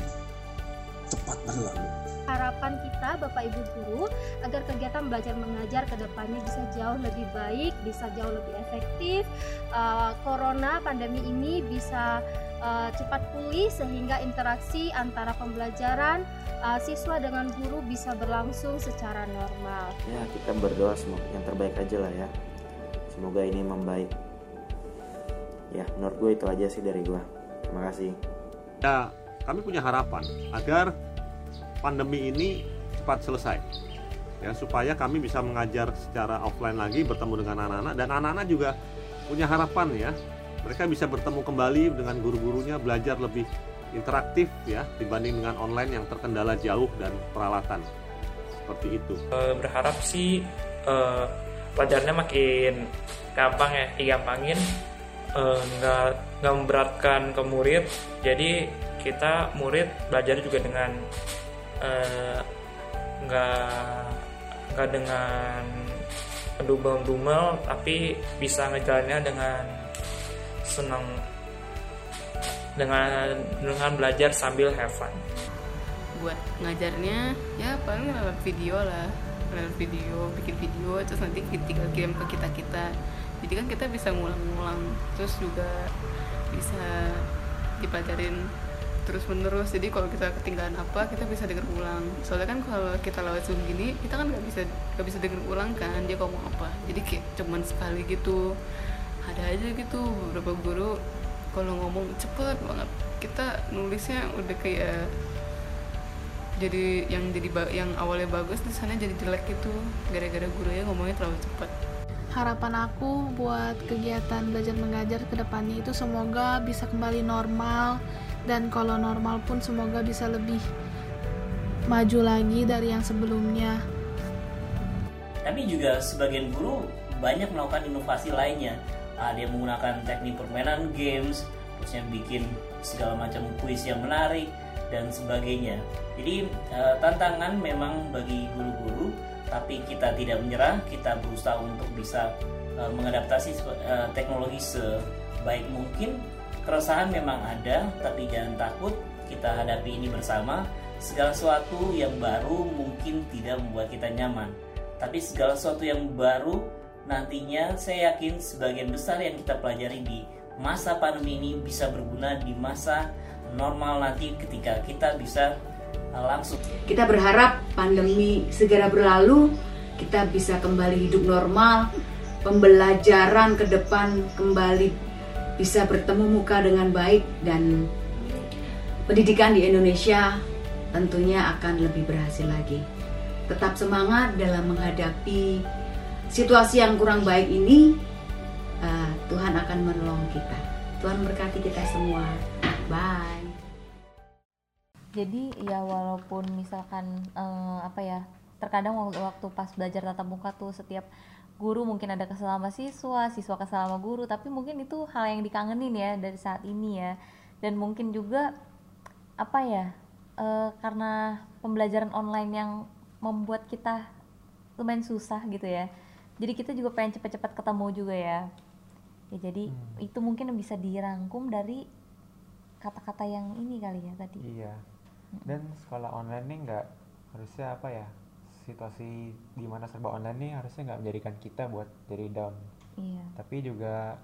cepat berlalu. Harapan kita Bapak Ibu guru agar kegiatan belajar mengajar ke depannya bisa jauh lebih baik, bisa jauh lebih efektif. Uh, corona pandemi ini bisa uh, cepat pulih sehingga interaksi antara pembelajaran uh, siswa dengan guru bisa berlangsung secara normal. Ya, kita berdoa semoga yang terbaik aja lah ya. Semoga ini membaik. Ya, menurut gue itu aja sih dari gue. Terima kasih. Ya, kami punya harapan agar pandemi ini cepat selesai. Ya supaya kami bisa mengajar secara offline lagi bertemu dengan anak-anak. Dan anak-anak juga punya harapan ya. Mereka bisa bertemu kembali dengan guru-gurunya belajar lebih interaktif ya dibanding dengan online yang terkendala jauh dan peralatan. Seperti itu. Berharap sih uh, pelajarannya makin gampang ya digampangin nggak uh, nggak memberatkan ke murid. Jadi kita murid belajar juga dengan nggak uh, nggak dengan dumel-dumel tapi bisa ngejalannya dengan senang dengan dengan belajar sambil have fun. Buat ngajarnya ya paling lewat video lah. Lewat video bikin video terus nanti tinggal kirim ke kita kita. Jadi kan kita bisa ngulang-ngulang terus juga bisa dipelajarin terus menerus jadi kalau kita ketinggalan apa kita bisa denger ulang. Soalnya kan kalau kita lewat zoom gini kita kan nggak bisa nggak bisa denger ulang kan dia ngomong apa. Jadi kayak cuman sekali gitu. Ada aja gitu beberapa guru kalau ngomong cepet banget. Kita nulisnya udah kayak jadi yang jadi yang awalnya bagus di sana jadi jelek gitu. Gara-gara gurunya ngomongnya terlalu cepat harapan aku buat kegiatan belajar mengajar ke depannya itu semoga bisa kembali normal dan kalau normal pun semoga bisa lebih maju lagi dari yang sebelumnya. Tapi juga sebagian guru banyak melakukan inovasi lainnya. Ada yang menggunakan teknik permainan games, terus yang bikin segala macam kuis yang menarik dan sebagainya. Jadi eh, tantangan memang bagi guru-guru, tapi kita tidak menyerah, kita berusaha untuk bisa eh, mengadaptasi eh, teknologi sebaik mungkin Keresahan memang ada, tapi jangan takut, kita hadapi ini bersama. Segala sesuatu yang baru mungkin tidak membuat kita nyaman, tapi segala sesuatu yang baru nantinya saya yakin sebagian besar yang kita pelajari di masa pandemi ini bisa berguna di masa normal nanti ketika kita bisa langsung. Kita berharap pandemi segera berlalu, kita bisa kembali hidup normal, pembelajaran ke depan kembali bisa bertemu muka dengan baik dan pendidikan di Indonesia tentunya akan lebih berhasil lagi. Tetap semangat dalam menghadapi situasi yang kurang baik ini. Uh, Tuhan akan menolong kita. Tuhan berkati kita semua. Bye. Jadi ya walaupun misalkan uh, apa ya terkadang waktu, waktu pas belajar tatap muka tuh setiap guru mungkin ada kesal sama siswa, siswa kesal sama guru, tapi mungkin itu hal yang dikangenin ya dari saat ini ya. Dan mungkin juga apa ya? E, karena pembelajaran online yang membuat kita lumayan susah gitu ya. Jadi kita juga pengen cepat-cepat ketemu juga ya. Ya jadi hmm. itu mungkin bisa dirangkum dari kata-kata yang ini kali ya tadi. Iya. dan sekolah online nih nggak harusnya apa ya situasi di mana serba online nih harusnya nggak menjadikan kita buat jadi down. Iya. tapi juga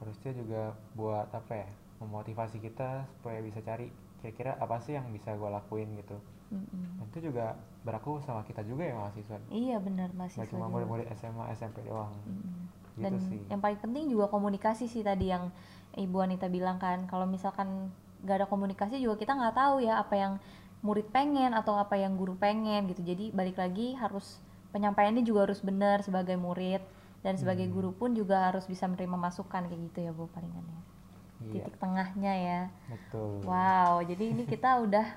harusnya juga buat apa ya memotivasi kita supaya bisa cari kira-kira apa sih yang bisa gue lakuin gitu. Mm-mm. dan itu juga berlaku sama kita juga ya mahasiswa. Iya benar mahasiswa cuma murid-murid SMA SMP doang. Gitu Dan sih. yang paling penting juga komunikasi sih tadi yang Ibu Anita bilang kan. Kalau misalkan nggak ada komunikasi juga kita nggak tahu ya apa yang murid pengen atau apa yang guru pengen gitu. Jadi balik lagi harus penyampaiannya juga harus benar sebagai murid dan sebagai Hmm. guru pun juga harus bisa menerima masukan kayak gitu ya Bu palingan ya. Iya. Titik tengahnya ya. betul Wow, jadi ini kita udah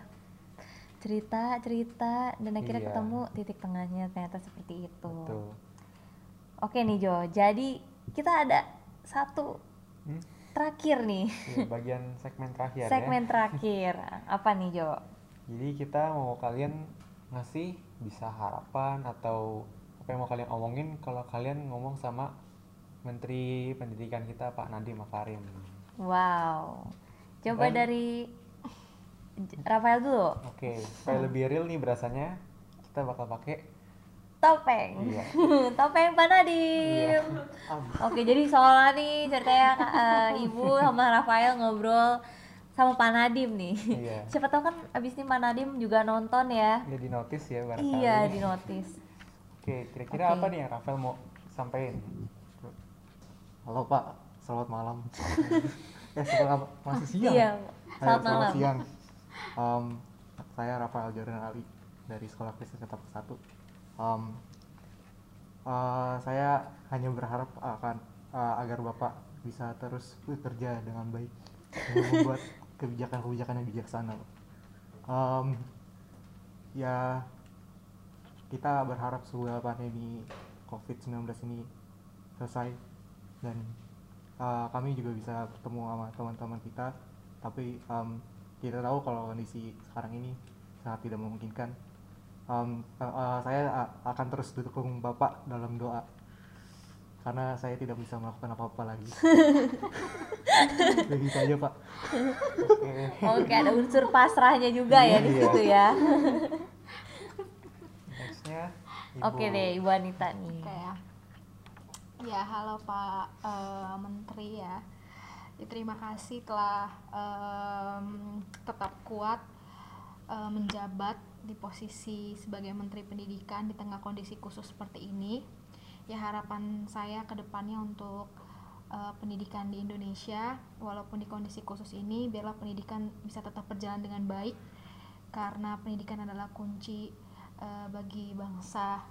cerita cerita dan akhirnya Iya. ketemu titik tengahnya ternyata seperti itu. betul Oke nih Jo, jadi kita ada satu Hmm? terakhir nih, Iya, bagian segmen terakhir segmen ya terakhir. Apa nih Jo? Jadi kita mau kalian ngasih bisa harapan atau apa yang mau kalian omongin kalau kalian ngomong sama Menteri Pendidikan kita Pak Nadiem Makarim. Wow, coba Dan- dari Rafael dulu. Oke, supaya lebih real nih berasanya kita bakal pakai Topeng, Iya. topeng Pak Nadiem. Oke, jadi soalnya nih ceritanya eh, Ibu sama Rafael ngobrol sama Pak Nadiem nih. Iya. Siapa tahu kan abis ini Pak Nadiem juga nonton ya. ya di notice ya barangkali. Iya, di notice. Oke, kira-kira Oke. apa nih yang Rafael mau sampaikan? Halo Pak, selamat malam. eh selamat masih siang. Iya, Eh, selamat malam. siang. Em, saya Rafael Jordan Ali dari Sekolah Kristen Ketapang 1. Em, eh, saya hanya berharap akan eh, agar Bapak bisa terus bekerja dengan baik dan membuat kebijakan-kebijakan yang bijaksana. Em, ya kita berharap semoga pandemi COVID-19 ini selesai dan uh, kami juga bisa bertemu sama teman-teman kita. Tapi um, kita tahu kalau kondisi sekarang ini sangat tidak memungkinkan. Um, uh, uh, saya akan terus dukung bapak dalam doa karena saya tidak bisa melakukan apa-apa lagi begitu aja pak Oke, ada unsur pasrahnya juga ya di Iya. situ ya. Nextnya Oke deh, Ibu Anita nih. Oke ya. Ya, halo Pak eh, Menteri ya. Ya, terima kasih telah em, tetap kuat eh, menjabat di posisi sebagai Menteri Pendidikan di tengah kondisi khusus seperti ini. Ya harapan saya ke depannya untuk eh, pendidikan di Indonesia walaupun di kondisi khusus ini biarlah pendidikan bisa tetap berjalan dengan baik karena pendidikan adalah kunci eh, bagi bangsa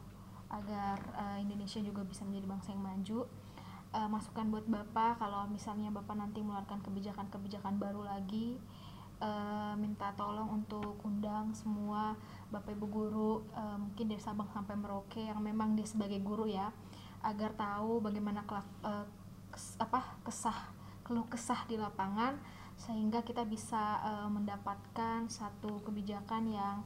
agar eh, Indonesia juga bisa menjadi bangsa yang maju. Eh, masukan buat Bapak kalau misalnya Bapak nanti mengeluarkan kebijakan-kebijakan baru lagi eh, minta tolong untuk undang semua Bapak Ibu guru eh, mungkin dari Sabang sampai Merauke yang memang dia sebagai guru ya agar tahu bagaimana kelak, eh, kes- apa kesah keluh kesah di lapangan sehingga kita bisa eh, mendapatkan satu kebijakan yang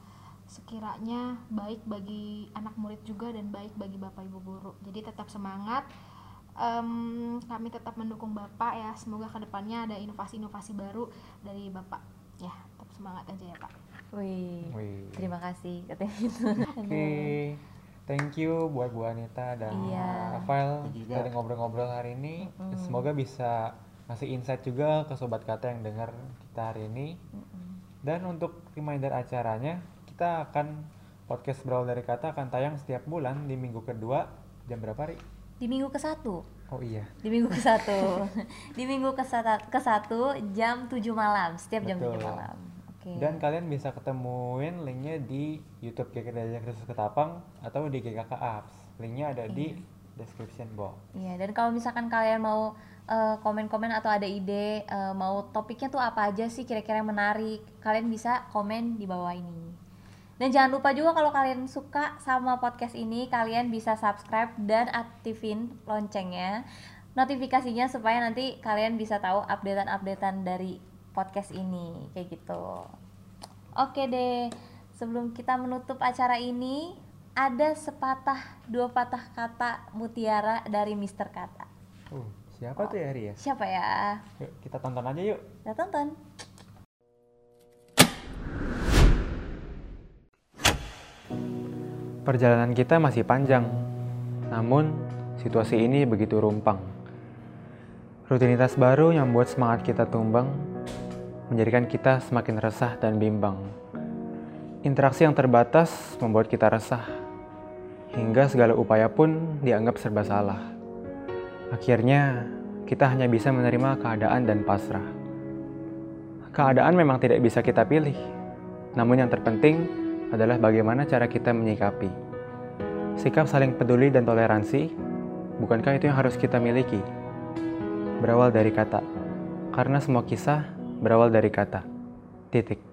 sekiranya baik bagi anak murid juga dan baik bagi bapak ibu guru. Jadi tetap semangat. Em, kami tetap mendukung bapak ya. Semoga ke depannya ada inovasi-inovasi baru dari bapak. Ya tetap semangat aja ya pak Wih, Wih. terima kasih katanya gitu. Oke, thank you buat Bu Anita dan Iya. Rafael dari ngobrol-ngobrol hari ini. Mm-mm. Semoga bisa ngasih insight juga ke sobat kata yang dengar kita hari ini. Dan untuk reminder acaranya, kita akan podcast berawal dari kata akan tayang setiap bulan di minggu kedua jam berapa Ri? Di minggu ke satu. Oh iya. Di minggu ke satu. di minggu ke satu, jam 7 malam, setiap jam 7 Betul. malam. Oke. Dan kalian bisa ketemuin linknya di YouTube GK Dajjal Kristus Ketapang atau di GKK Apps. Linknya ada di description box. Iya, dan kalau misalkan kalian mau eh, komen-komen atau ada ide eh, mau topiknya tuh apa aja sih kira-kira yang menarik, kalian bisa komen di bawah ini. Dan jangan lupa juga kalau kalian suka sama podcast ini, kalian bisa subscribe dan aktifin loncengnya, notifikasinya supaya nanti kalian bisa tahu updatean-updatean dari podcast ini, kayak gitu. Oke deh, sebelum kita menutup acara ini, ada sepatah dua patah kata mutiara dari Mister Kata. Uh, siapa tuh ya Ri ya? Siapa ya? Yuk kita tonton aja yuk. Kita tonton. Perjalanan kita masih panjang, namun situasi ini begitu rumpang. Rutinitas baru yang membuat semangat kita tumbang, menjadikan kita semakin resah dan bimbang. Interaksi yang terbatas membuat kita resah, hingga segala upaya pun dianggap serba salah. Akhirnya, kita hanya bisa menerima keadaan dan pasrah. Keadaan memang tidak bisa kita pilih, namun yang terpenting adalah bagaimana cara kita menyikapi. Sikap saling peduli dan toleransi, bukankah itu yang harus kita miliki? Berawal dari kata, karena semua kisah berawal dari kata. Titik.